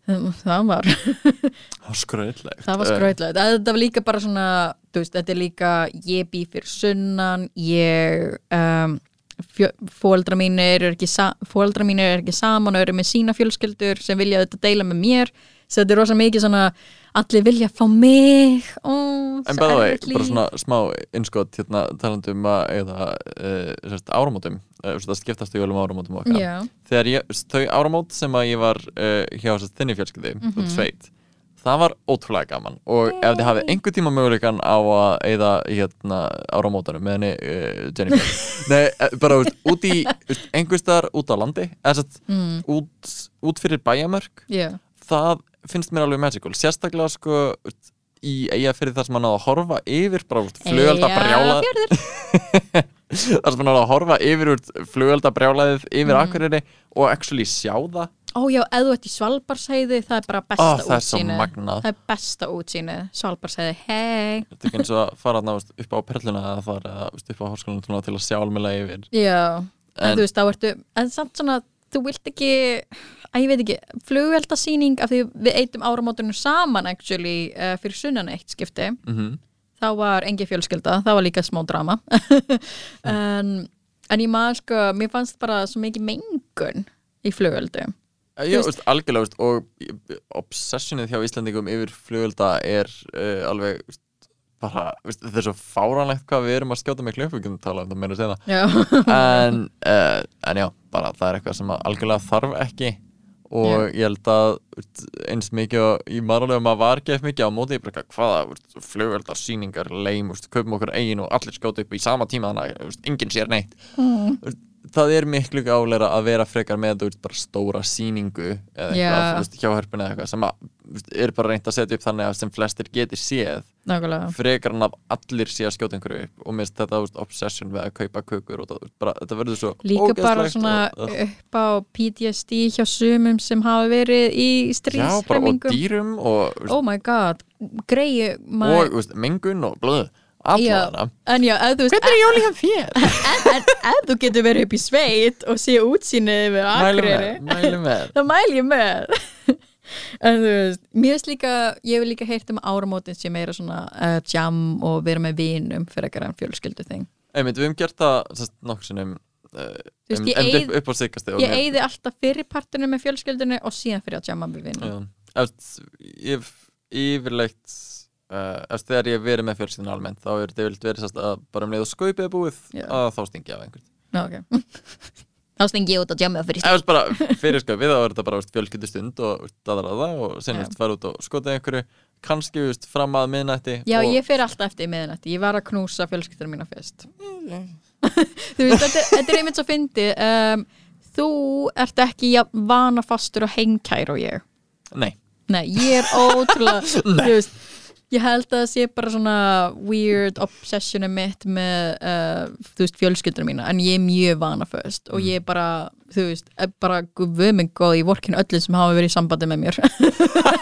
Speaker 1: það var
Speaker 2: Það var skröðlegt
Speaker 1: Það var skrautlegt, þetta var líka bara svona veist, þetta er líka ég bý fyrir sunnan ég um, fóaldra mínir er ekki fóreldrar mínir er ekki saman og eru með sína fjölskyldur sem vilja þetta deila með mér. Svo þetta er rosa mikið svona allir vilja fá mig. Ó,
Speaker 2: En bæða vei, bara svona smá innskot hérna talandi um að eða uh, áramótum, það skiptast í jólum áramótum okkar.
Speaker 1: Já,
Speaker 2: Þegar ég, þau áramót sem að ég var uh, hjá sérst, þinni fjölskyldi, mm
Speaker 1: Mhm.
Speaker 2: sveit, það var ótrúlega gaman. Og ef þið hafið einhver tíma möguleikan á að eða hérna áramótanum með henni uh, Jennifer, nei, eh, bara veist, út í, veist, einhver staðar út á landi, eða sérst,
Speaker 1: mm,
Speaker 2: út, út fyrir bæjamörk,
Speaker 1: já,
Speaker 2: það finnst mér alveg magical. Sérstaklega sko í eiga fyrir það sem hann náða að horfa yfir bara flugölda brjála Það sem hann náða að horfa yfir flugölda brjálaðið yfir
Speaker 1: Mm.
Speaker 2: Akureyri og actually sjá það.
Speaker 1: Ó já, ef þú ert í Svalbarsheiði það er bara
Speaker 2: Ó,
Speaker 1: besta
Speaker 2: það er svo
Speaker 1: útsýni
Speaker 2: magnað.
Speaker 1: Það er besta útsýni, Svalbarsheiði, hei
Speaker 2: þetta er ekki eins og að fara þarna veist, upp á perluna eða þar eða veist, upp á háskólanum til að sjá almennlega yfir.
Speaker 1: Já, en,
Speaker 2: En-
Speaker 1: þú veist, þá ertu en samt svona, þú vilt ekki að ég veit ekki, flugveldasýning af því við eitum áramótunum saman actually uh, fyrir sunnan eitt skipti.
Speaker 2: Mm
Speaker 1: þá var engi fjölskylda, það var líka smá drama. En, en ég maður sko, mér fannst bara svo mikið mengun í flugveldu
Speaker 2: Já,
Speaker 1: veist-
Speaker 2: algjörlega veist, og obsessionið hjá Íslandingum yfir flugölda er uh, alveg veist, bara, þetta er svo fáránlegt hvað við erum að skjóta með klöfu, við getum talað um það meira það en, uh, en já, bara það er eitthvað sem algjörlega þarf ekki og ég held að eins mikið í margulega maður var gett mikið á móti hvaða veist, flugöldar sýningar, leim, kaupum okkur eigin og allir skjóta upp í sama tíma þannig að enginn sér neitt. Veist, það er miklu gáleira að vera frekar með þú veist, bara stóra sýningu eða eitthvað,
Speaker 1: Já.
Speaker 2: þú veist, hjá hörpunni eða eitthvað sem að, er bara reynt að setja upp þannig að sem flestir geti séð
Speaker 1: nákvæmlega.
Speaker 2: frekar en að allir sé að skjóta einhverju upp. Og minnst þetta þú veist, obsession við að kaupa kökur og það, bara, þetta verður svo
Speaker 1: Líka bara svona
Speaker 2: og,
Speaker 1: upp á PTSD hjá sumum sem hafa verið í
Speaker 2: bara og dýrum og,
Speaker 1: Oh my god, greiðu
Speaker 2: og þú veist, mengun og blöð
Speaker 1: Veist
Speaker 2: Hvernig er jólík hann þér?
Speaker 1: en, þú getur verið upp í sveit og sé útsýnið
Speaker 2: með, með.
Speaker 1: það mæl ég með. En þú veist, mér veist líka ég hef líka heyrt um áramótin sem meira svona uh, jam og vera með vinum fyrir en fjölskyldu þing
Speaker 2: Einmitt, við hefum gert það nokkur sinnum um, um, upp, á sikasti og
Speaker 1: ég eyði alltaf fyrir partinu með fjölskyldunni og síðan fyrir að jamma með vinum.
Speaker 2: Ég hef yfirleitt uh, þegar ég verið með fjölskyldinu almennt þá er þetta yfirleitt verið að bara um leið og skaupið er búið
Speaker 1: Já.
Speaker 2: að þá stingi af einhvern.
Speaker 1: Ná, ok. Þá stengi ég út að jamma fyrir
Speaker 2: Ef bara fyrir skaupið þá er þetta bara veist, fjölskyldustund og veist, daðraða og sen veist, fara út og skota einhverju. Kannski veist, fram að miðnætti
Speaker 1: Já,
Speaker 2: og,
Speaker 1: ég fer alltaf eftir miðnætti. Ég var að knúsa fjölskyldur mína fyrst. Þú veist, þetta, þetta er einmitt svo fyndi um, Þú ert ekki vanafastur og heimkær og ég.
Speaker 2: Nei,
Speaker 1: Nei, ég er ótrúlega Þú veist Ég held að það sé bara svona weird obsessionu mitt með uh, þú veist, fjölskyldur mína en ég er mjög vanaföst og ég er bara þú veist, er bara mig góð í vorkinu öllum sem hafa verið í sambandi með mér.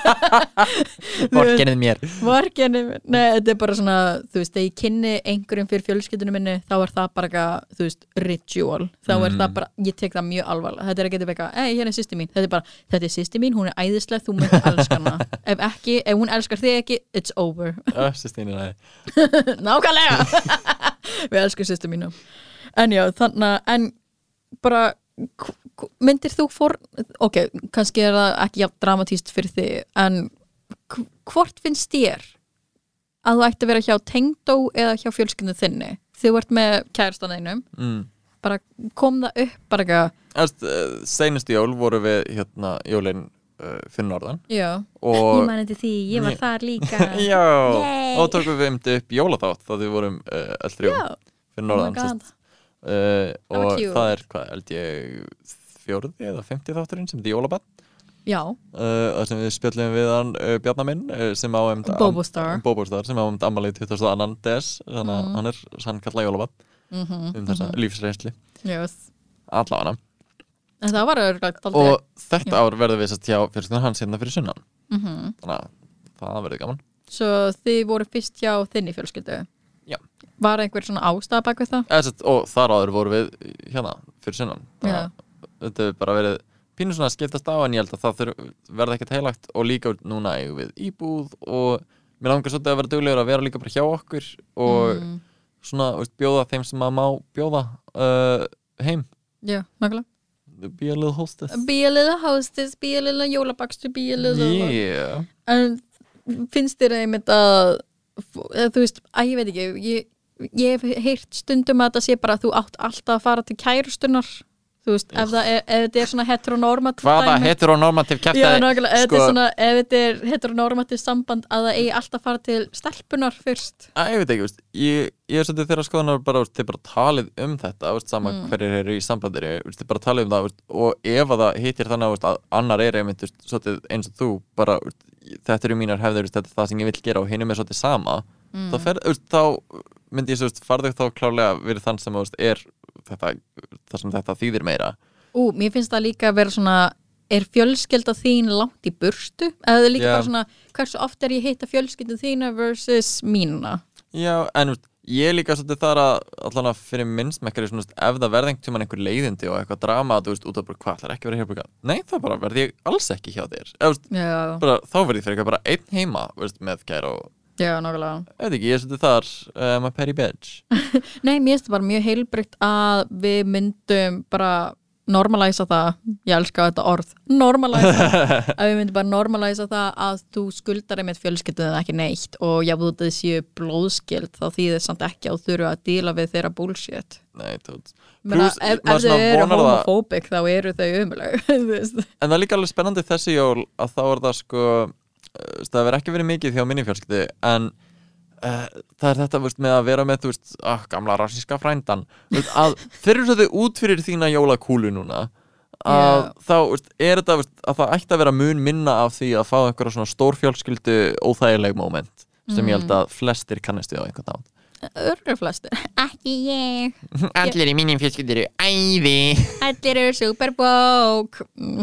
Speaker 2: Vorkenið mér.
Speaker 1: Vorkenni, nei, þetta er bara svona þú veist, þegar ég kynni einhverjum fyrir fjölskyldunum minni, þá er það bara eitthvað, þú veist, ritual, þá er það bara ég tek það mjög alvarlega, þetta er ekki eitthvað ei, hérna er sýsti mín, þetta er bara, þetta er sýsti mín hún er æðislega, þú myndir elska hana. Ef ekki, ef hún elskar þig ekki, it's over. Nákvæmlega. Við elskum sýstu mínu en já, þannig að, en bara myndir þú fór ok, kannski er það ekki dramatíst fyrir þig, en hvort finnst þér að þú ætti að vera hjá tengdó eða hjá fjölskyndu þinni? Þú ert með kærastan einum
Speaker 2: mm.
Speaker 1: bara kom það upp bara eitthvað,
Speaker 2: Eftir, uh, Seinustu jól voru við hérna jólin uh, fyrir norðan.
Speaker 1: Já.
Speaker 2: Og
Speaker 1: mani til því, ég
Speaker 2: var
Speaker 1: þar líka.
Speaker 2: Já,
Speaker 1: Yay.
Speaker 2: og tókum við um upp jólaþátt þá við vorum uh, öll þrjú fyrir
Speaker 1: oh
Speaker 2: norðan
Speaker 1: god.
Speaker 2: sest, uh,
Speaker 1: Það
Speaker 2: og
Speaker 1: cute.
Speaker 2: það er, hvað held ég fjórði eða femti þátturinn sem þetta er jólabann
Speaker 1: já,
Speaker 2: uh, þar sem við spjöllum við hann uh, Bjarnar minn uh, sem á um
Speaker 1: Bobostar.
Speaker 2: Bobostar sem á um ammalið 22. des. Þannig að
Speaker 1: Mhm.
Speaker 2: hann er hann kallað jólabann
Speaker 1: mhm,
Speaker 2: um þessa lífsreynsli
Speaker 1: yes.
Speaker 2: allavega
Speaker 1: en það var örglagt
Speaker 2: og þetta ár verður við sest hjá fyrirstun hans hérna fyrir sunnan
Speaker 1: mhm
Speaker 2: þannig að það verður gaman
Speaker 1: Svo þið voru fyrst hjá þinni fjölskyldu?
Speaker 2: Já.
Speaker 1: Var einhver svona ástæða bak við það?
Speaker 2: Eða, og þar áður voru við hérna fyrir sunnan Þannig
Speaker 1: Já.
Speaker 2: að þetta hefur bara verið pínu svona að skiptast á en ég held að það verða ekkert heilagt og líka núna eigum við íbúð og mér langar svolítið að vera duglegur að vera líka bara hjá okkur og
Speaker 1: Mm.
Speaker 2: svona veist, bjóða þeim sem að má bjóða uh, heim
Speaker 1: Já, nákvæmlega
Speaker 2: be a little hostess
Speaker 1: Be a little hostess, be a little jólabakstur, be a little
Speaker 2: yeah.
Speaker 1: En finnst þér einmitt að þú veist, að ég veit ekki ég, ég hef heyrt stundum að þetta sé bara að þú átt alltaf að fara til kærustunar þú veist, ef, er, þetta er svona heteronormativ
Speaker 2: hvaða heteronormativ
Speaker 1: nákvæmlega, ef þetta
Speaker 2: sko-
Speaker 1: er svona ef þetta er heteronormativ samband að það eigi alltaf að fara til stelpunar fyrst
Speaker 2: Æ, ég veit ekki, veist, ég, ég er svolítið þeirra skoðanar bara, veist, bara talið um þetta veist, sama
Speaker 1: Mm.
Speaker 2: hverjir eru í þið bara talið um það veist, og ef að það hittir þannig veist, að annar er einmitt eins og þú bara, þetta eru mínar veist, þetta er það sem ég vil gera og hinum er svolítið sama
Speaker 1: Mm.
Speaker 2: þá, fer, veist, þá myndi ég farðu þá klárlega verið þann sem veist, er þetta, það sem þetta þýðir meira.
Speaker 1: Ú, mér finnst það líka að vera svona er fjölskylda þín langt í burstu eða líka
Speaker 2: Já.
Speaker 1: bara svona hversu oft er ég að hitta fjölskylda þína versus mínuna
Speaker 2: Já, en ég líka svolítið þar að allan að fyrir minnsmekkari svona, ef það verði einhvern tímann einhver leiðindi og eitthvað drama þú veist, út af bara hvað, það er ekki verið hér bara, nei, það bara verði ég alls ekki hjá þér. Eða, veist,
Speaker 1: Já,
Speaker 2: bara, þá verði ég fyrir eitthvað bara einn heima veist, með kæra og,
Speaker 1: já, nákvæmlega.
Speaker 2: Ég veit ekki, ég svolítið þar uh, my petty bitch.
Speaker 1: Nei, mér finnst það bara mjög heilbrygt að við myndum bara normalæsa það, ég elska þetta orð. Normalæsa, að við myndum bara normalæsa það að þú skuldar einmitt fjölskylduð ekki neitt og já, þú þetta séu blóðskild þá þýðir samt ekki að þú þurfa að díla við þeirra bullshit.
Speaker 2: Nei, tótt Plús,
Speaker 1: ef, ef þau eru homofóbik þá eru þau veist.
Speaker 2: En það er líka alveg spennandi þessi jól að þá er það sko það verður ekki verið mikið hjá minni fjölskyldi en uh, það er þetta veist, með að vera með þú veist, ah, gamla rassíska frændan. Að þeir eru svolítið út fyrir þína jólakúlu núna að
Speaker 1: Já.
Speaker 2: þá veist, er þetta að það ætti að vera mun minna af því að fá einhverja svona stórfjölskyldu óþægileg moment sem ég held að flestir kannast við á einhvern nátt
Speaker 1: Örgur flestir. Ekki ég.
Speaker 2: Allir í mínum fjölskyldu eru æði.
Speaker 1: Allir eru superbók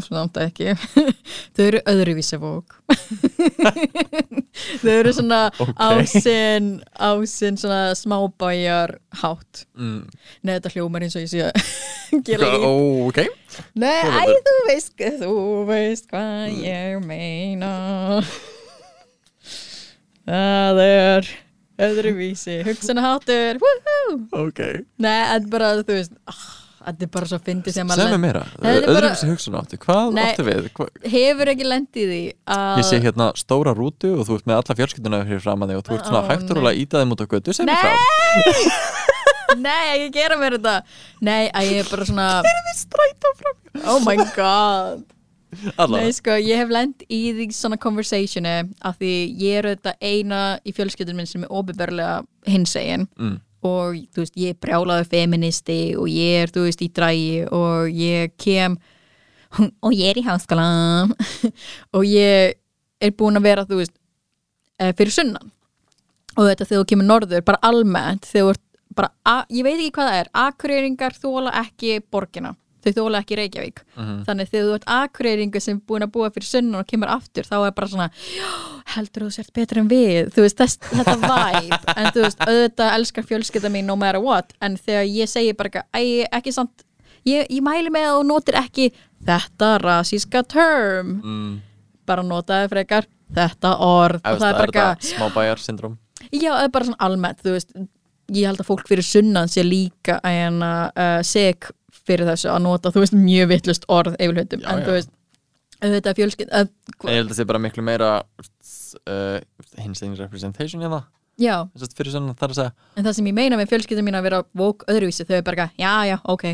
Speaker 1: Samt ekki. Þau eru öðruvísi bók Þau eru svona
Speaker 2: Ok.
Speaker 1: ásinn ásinn svona smábæjar hátt.
Speaker 2: Mm.
Speaker 1: Nei, þetta hljómar eins og ég sé að gera líf
Speaker 2: Ó, ok. Er
Speaker 1: þú veist, þú veist hvað ég meina. Það er öðruvísi. Hugsanaháttur Woohoo!
Speaker 2: Ok.
Speaker 1: Nei, er bara, þú veist ah, Þetta er bara svo fyndið sem að
Speaker 2: meira,
Speaker 1: Þetta er bara-
Speaker 2: öðruvísi hugsun áttu Hvað
Speaker 1: Nei.
Speaker 2: áttu við? Hva?
Speaker 1: hefur ekki lendið því að
Speaker 2: Ég sé hérna stóra rútu og þú ert með alla fjölskylduna fyrir fram að þig og þú ert svona
Speaker 1: Ó,
Speaker 2: hægtur og að íta þeim út á götu. Sem er frá.
Speaker 1: Nei, ekki gera mér þetta. Nei, að ég er bara svona Oh my god
Speaker 2: Alla
Speaker 1: Nei, sko, ég hef lent í því svona conversationi af því ég er þetta eina í fjölskyldunum minn sem er óbyrberlega hinsegin.
Speaker 2: Mm.
Speaker 1: og þú veist, ég er brjálaður feministi og ég er, þú veist, í drægi og ég kem og ég er í háskóla og ég er búin að vera, þú veist eh, fyrir sunnan. Og þetta þegar þú kemur norður, bara almennt þegar þú ert bara, a- ég veit ekki hvað það er akureyringar þóla ekki borgina þau þóla ekki Reykjavík.
Speaker 2: Mhm.
Speaker 1: þannig þegar þú ert akureyringu sem búin að búa fyrir sunnan og kemur aftur, þá er bara svona "Já, heldur þú sért betur en við? Þú veist, þess, þetta vibe. En þú veist, auðvitað elskar fjölskylda mín no matter what, en þegar ég segi bara "Æ, ekki samt ég, ég mæli með að þú notir ekki þetta rasíska term.
Speaker 2: Mm.
Speaker 1: bara notaði frekar þetta orð.
Speaker 2: Efst,
Speaker 1: og það er bara
Speaker 2: smábæjar syndrom
Speaker 1: Já, það er bara svona almennt, þú veist. Ég held að fólk fyrir sunnan sé líka en að uh, seg fyrir þessu að nota, þú veist, mjög vittlust orð
Speaker 2: Já,
Speaker 1: en
Speaker 2: já.
Speaker 1: þú veist auðvitað fjölskyld uh,
Speaker 2: Ég held að það sé bara miklu meira uh, hins eginn representation í það
Speaker 1: Já,
Speaker 2: Þess að fyrir svona þar að segja.
Speaker 1: En það sem ég meina með fjölskyldum mín að vera vók öðruvísi, þau er bara já, já, ok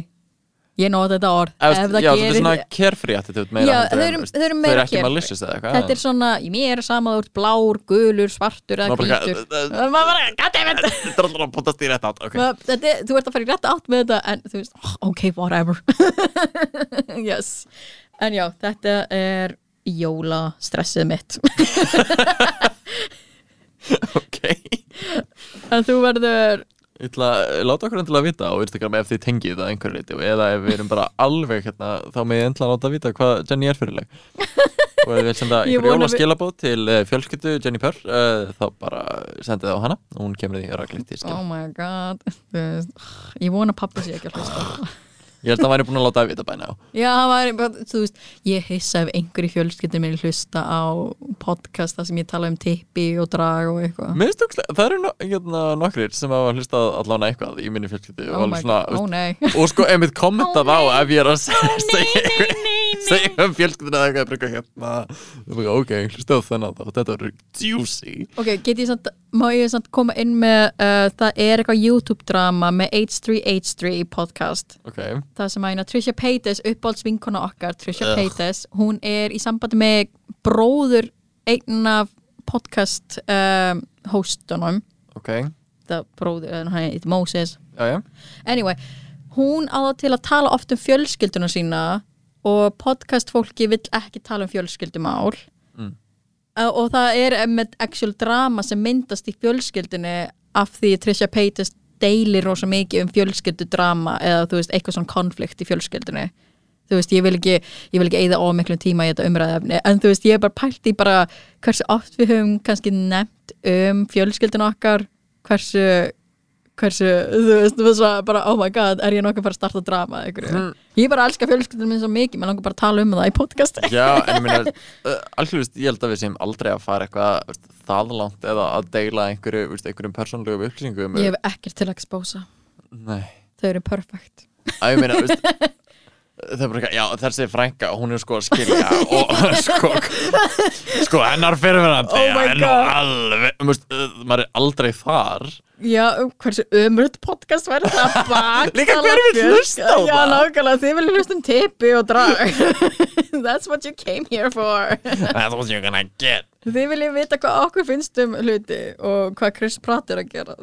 Speaker 1: ég nota þetta orð.
Speaker 2: Efst,
Speaker 1: ef það
Speaker 2: Já, þetta er
Speaker 1: gerir
Speaker 2: svona carefree attitude meira
Speaker 1: Já,
Speaker 2: heldur
Speaker 1: þau
Speaker 2: en,
Speaker 1: eru-
Speaker 2: veist,
Speaker 1: þau eru
Speaker 2: Þau
Speaker 1: meira
Speaker 2: eru ekki
Speaker 1: carefree.
Speaker 2: malicious eða eitthvað.
Speaker 1: Þetta er svona, í mér er sama þú ert blár, gulur, svartur eða
Speaker 2: Maður bara,
Speaker 1: hvítur.
Speaker 2: "Uh, uh,
Speaker 1: Og maður bara, goddammit
Speaker 2: Þetta er alltaf að potast í rétt átt okay.
Speaker 1: Ma- þetta, er- þú ert að fara í rétt átt með þetta en þú veist, oh, ok, whatever. Yes. En já, þetta er jólastressið mitt.
Speaker 2: Ok.
Speaker 1: En þú verður
Speaker 2: Ég ætla að láta okkur endilega vita á Instagram ef þið tengið það einhverju leiti eða ef við erum bara alveg hérna þá með endilega láta vita hvað Jenny er fyrirleg. Og ef við senda
Speaker 1: Ég
Speaker 2: einhverju
Speaker 1: vona við-
Speaker 2: jólaskilabóð til uh, fjölskyldu Jenny Purr uh, þá bara sendið það á hana. Og hún kemur því raglegt í skil
Speaker 1: oh my god. Ég vona pappa sé ekki að hlusta
Speaker 2: Ég held að hann væri búin að láta að vita bæna á
Speaker 1: Já, það var, bara, þú veist, ég hissa ef einhverju fjölskyldur minni hlusta á podcast þar sem ég tala um tippi og drag og eitthvað.
Speaker 2: Mér finnst ógeðslega- Það eru hérna, nokkrir sem hafa hlustað allan eitthvað í minni fjölskyldu
Speaker 1: Oh nei.
Speaker 2: og sko einmitt kommentað
Speaker 1: Ó,
Speaker 2: á ef ég er að segja eitthvað- segja um fjölskylduna eða eitthvað eitthvað hérna. Bara, ok, hlustaðu á þennan þá þetta verður juicy.
Speaker 1: Ok, get ég samt, má ég samt koma inn með uh, það er eitthvað YouTube-drama með H3H3 podcast.
Speaker 2: Ok,
Speaker 1: það sem að Trisha Paytas, uppáhalds vinkona okkar Trisha
Speaker 2: Ugh.
Speaker 1: Paytas, hún er í sambandi með bróður einn af podcast um, hostunum.
Speaker 2: Ok,
Speaker 1: það bróður, eh, hann heitir Moses.
Speaker 2: Já já.
Speaker 1: Anyway, hún á það til að tala oft um fjölskylduna sína og podcast fólki vill ekki tala um fjölskyldumál.
Speaker 2: Mm.
Speaker 1: og það er með actual drama sem myndast í fjölskyldunni af því Trisha Paytas deilir rosa mikið um fjölskyldudrama eða þú veist, eitthvað svona konflikt í fjölskyldunni. Þú veist, ég vil ekki ég vil ekki eigða ómiklum tíma í þetta umræðefni en þú veist, ég er bara pælt í bara hversu oft við höfum kannski nefnt um fjölskylduna okkar hversu hversu, þú veist, þú veist bara, oh my god, er ég nokkuð að fara að starta drama eða einhverju,
Speaker 2: Mm.
Speaker 1: ég bara elska fjölskyldunum minn svo mikið, maður langar bara að tala um það í podcasti
Speaker 2: Já, en ég meina, uh, algjörlust, ég held að við séum aldrei að fara eitthvað veist, það langt eða að deila einhverju, veist, einhverjum persónlegum upplýsingum
Speaker 1: ég hef ekkert til að expósa,
Speaker 2: Nei,
Speaker 1: þau eru perfect
Speaker 2: að ég meina, veist Það er bara eitthvað, já þessi frænka, hún er sko að skilja og sko, sko hennar fyrirverandi
Speaker 1: Oh my
Speaker 2: er nú alveg, veist, uh, maður er aldrei þar.
Speaker 1: Já, hversu ömröld podcast verður það? Bak
Speaker 2: Líka hver vill hlusta á
Speaker 1: Já,
Speaker 2: það?
Speaker 1: nákvæmlega, þið viljum hlusta um tippi og drag. That's what you came here for.
Speaker 2: That's what you're gonna get
Speaker 1: Þið viljum vita hvað okkur finnst um hluti og hvað Chris Pratt er að gera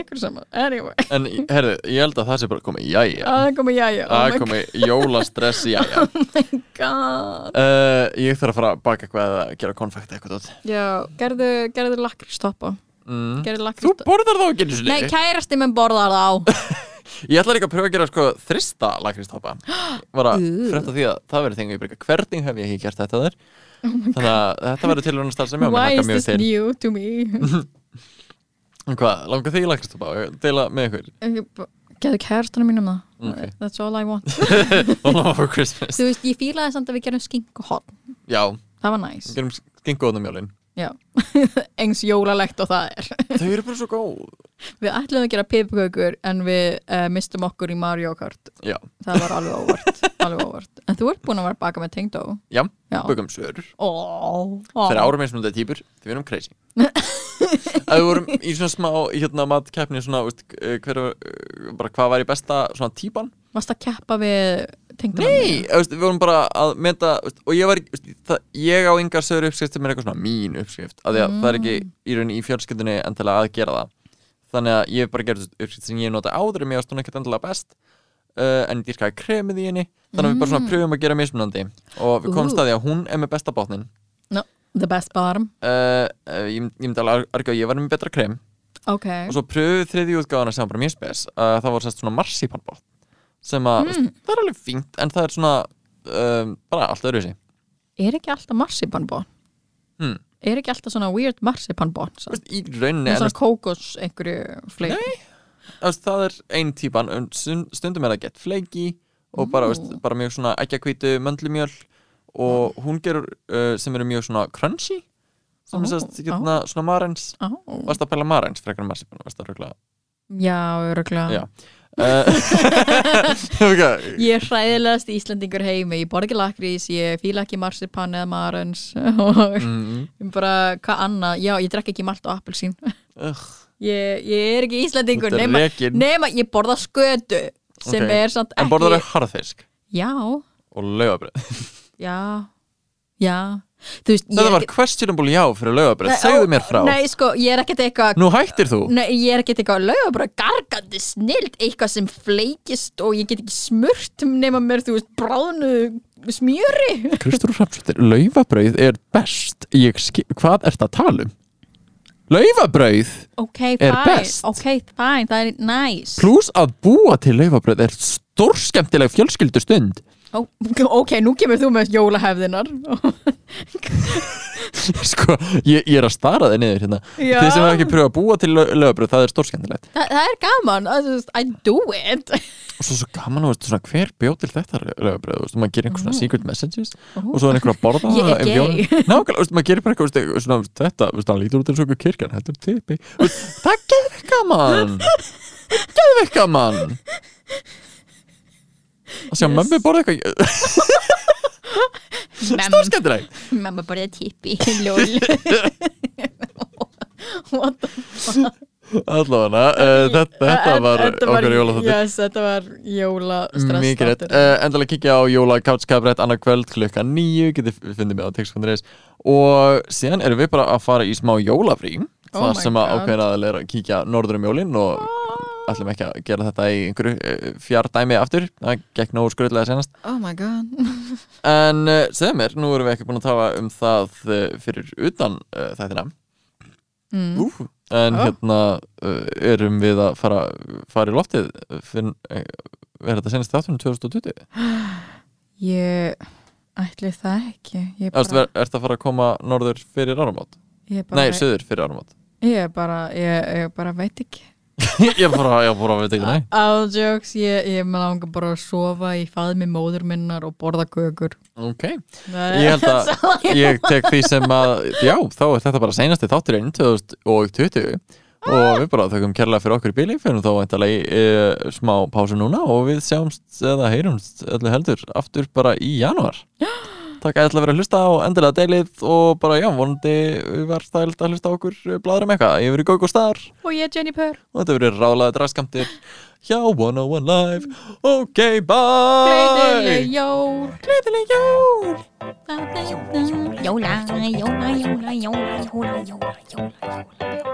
Speaker 1: ykkur saman Anyway,
Speaker 2: En herðu, ég held að það sé bara komið, jæja.
Speaker 1: Að það komi jæja. Oh
Speaker 2: Það
Speaker 1: my
Speaker 2: komið jólastress, jæja.
Speaker 1: God.
Speaker 2: Uh, Ég þarf að fara að baka eitthvað eða gera konfekt eitthvað tótt
Speaker 1: Já, gerðu, gerðu lakristoppa
Speaker 2: mm.
Speaker 1: Gerðu
Speaker 2: Þú borðar þá ekki sinni?
Speaker 1: Nei, kærasti minn borðar þá.
Speaker 2: Ég ætla líka að pröfa að gera sko þrista lakristoppa Var að
Speaker 1: Ú.
Speaker 2: frétta því að það verður breyka Hvernig hef ég ekki gert þetta þar Þannig að þetta verður til að starf sem ég á
Speaker 1: Oh Why is this
Speaker 2: til.
Speaker 1: new to me?
Speaker 2: Hvað, langar þig í lakristoppa? Deila með ykkur.
Speaker 1: Gerðu kærastunum mínum það.
Speaker 2: Ok.
Speaker 1: That's all I want.
Speaker 2: All over Christmas.
Speaker 1: Þú veist, ég fílaði samt að við gerum skink og hot
Speaker 2: Já,
Speaker 1: Það var næs
Speaker 2: gerum skinkuðnum jólin.
Speaker 1: Já, eins jólalegt og það er.
Speaker 2: Þau eru bara svo góð.
Speaker 1: Við ætlum að gera pipakökur en við uh, mistum okkur í Mario Kart.
Speaker 2: Já,
Speaker 1: Það var alveg óvart, alveg óvart. En þú ert búin að vera baka með tengdó
Speaker 2: já,
Speaker 1: Já.
Speaker 2: bökum svörur.
Speaker 1: Ó, ó.
Speaker 2: Þegar árum eins og þetta týpur, við erum crazy. Að við vorum í svona smá hérna matkeppni svona, veist, eh, hver, eh, bara hvað var í besta svona típan
Speaker 1: Varst að keppa við tengdó
Speaker 2: Nei, við vorum bara að meta veist, og ég var, það, ég á yngar sögur uppskrift sem er eitthvað svona mín uppskrift af því að það er ekki í rauninni í fjölskyldunni endilega að gera það. Þannig að ég hef bara gerð uppskrift sem ég nota áður en mér varst hún ekkert endilega best uh, en ég dýrkaði kremið í henni. Þannig að við bara svona pröfum að gera mismunandi og við komumst
Speaker 1: Ú.
Speaker 2: að að hún er með besta botnin.
Speaker 1: No, The best bottom.
Speaker 2: Uh, uh, ég, ég myndi alveg arga að ég var með betra krem.
Speaker 1: Ok.
Speaker 2: Og svo pröfuð þriði útgáðana sem var bara mjög spes það var svona marsipanbott sem að, mm. það er alveg fínt en það er svona um, bara allt öðru sig
Speaker 1: Er ekki alltaf marsipanbón?
Speaker 2: hmm.
Speaker 1: Er ekki alltaf svona weird marsipanbón?
Speaker 2: Í rauninni
Speaker 1: svona kókos einhverju
Speaker 2: þú veist, það er ein típan stundum er það gett fleiki og bara, veist, bara mjög svona ekkjakvítu möndlumjöl og hún gerur uh, sem eru mjög svona crunchy sem er hérna, svona marens
Speaker 1: Ó,
Speaker 2: varst að pæla marens frekar en marsipan? Varst að rögla
Speaker 1: Já, öruglega
Speaker 2: Já. okay.
Speaker 1: Ég er hræðilegast Íslandingur heimi. Ég borð ekki lakrís, ég fíla ekki marsipan eða marens og
Speaker 2: mm,
Speaker 1: bara hvað annað? Já, ég drekk ekki malt og appelsín. Ég, ég er ekki Íslandingur nema, nema ég borða skötu sem
Speaker 2: Ok.
Speaker 1: er samt ekki
Speaker 2: en borðar þau harðfisk?
Speaker 1: Já,
Speaker 2: og laugabröð
Speaker 1: já, já veist,
Speaker 2: þetta var questionable já fyrir laugabröð
Speaker 1: Nei,
Speaker 2: segðu mér frá.
Speaker 1: Nei, sko, eitthvað
Speaker 2: nú hættir þú.
Speaker 1: Nei, ég er ekkert eitthvað laugabröð gargandi snild, eitthvað sem fleikist og ég get ekki smurt nema mér, þú veist, bráðnu smjöri.
Speaker 2: Kristur Hrafnsdóttir, laufabrauð er best. Skil, hvað ert að tala um? Laufabrauð
Speaker 1: Ok,
Speaker 2: Er
Speaker 1: fine,
Speaker 2: best.
Speaker 1: ok, fine, það er nice
Speaker 2: pluss að búa til laufabrauð er stórskemmtileg fjölskyldu stund
Speaker 1: Ó, Ok, nú kemur þú með jólahefðinar
Speaker 2: sko, ég, ég er að stara þig niður hérna. Þið sem er ekki pröfa að búa til laufabrauð, það er stórskemmtilegt.
Speaker 1: Þa, Það er gaman, það I do it.
Speaker 2: Og svo svo gaman, veist, svona hver bjóð til þetta lögabröð, maður gerir einhver svona secret messages
Speaker 1: Ó.
Speaker 2: og svo er einhver að borða
Speaker 1: Ég er
Speaker 2: um
Speaker 1: gay.
Speaker 2: maður gerir bara eitthvað, svona, þetta, hann lítur út eins og einhver kirkjan, þetta er veist, það er geðveikt gaman. Geðveikt gaman og sjá,
Speaker 1: Yes.
Speaker 2: mömmu borða eitthvað? Stórskendilegt
Speaker 1: Mamma bara tippi Lol What the
Speaker 2: allavega, uh, þetta, þetta var
Speaker 1: Þetta
Speaker 2: okkar jólaþáttur.
Speaker 1: Yes, þetta var jóla
Speaker 2: Mikið rétt, uh, endalega kíkja á Jóla Couchkabrett annar kvöld klukka nýju getið fundið mig á text.is og síðan erum við bara að fara í smá jólafrí
Speaker 1: Oh
Speaker 2: þar sem að ákveðin að er að kíkja norður um jólin og ætlum ekki að gera þetta í einhverju uh, fjardæmi aftur, það gekk nógu skröðlega senast
Speaker 1: Oh my god
Speaker 2: en uh, segðu mér, nú erum við ekki búin að tala um það uh, fyrir utan uh, þættina
Speaker 1: mm.
Speaker 2: Ú, en
Speaker 1: Oh.
Speaker 2: hérna uh, erum við að fara, fara í loftið uh, er þetta senast þáttunum 2020?
Speaker 1: Ég ætli það ekki Ég
Speaker 2: Ertu
Speaker 1: bara,
Speaker 2: er, að fara að koma norður fyrir áramót?
Speaker 1: bara,
Speaker 2: Nei, söður fyrir áramót
Speaker 1: ég bara, ég, ég bara veit ekki
Speaker 2: Ég bara, ég bara veit ekki nei.
Speaker 1: All jokes, ég, ég með langa bara að sofa í faðmi móður minnar og borða kökur.
Speaker 2: Ok, ég held að ég tek því sem að Já, þá er þetta bara seinasti þátturinn 2020 og við bara þökkum kærlega fyrir okkur í bíli fyrir þá væntalega í e, smá pásu núna og við sjáumst eða heyrumst öllu heldur aftur bara í janúar Takk ætla að vera að hlusta á endilega deilið og bara já, vonandi var það að hlusta á okkur eh, bladra með eitthvað. Ég verið Gók og Star
Speaker 1: og ég er Jenny Purr
Speaker 2: og þetta verið rálaðið draskamtir hjá 101 Live. Ok, bye!
Speaker 1: Gleðileg jól!
Speaker 2: Gleðileg jól!
Speaker 1: Jóla, jóla, jóla, jóla, jóla, jóla, jóla, jóla.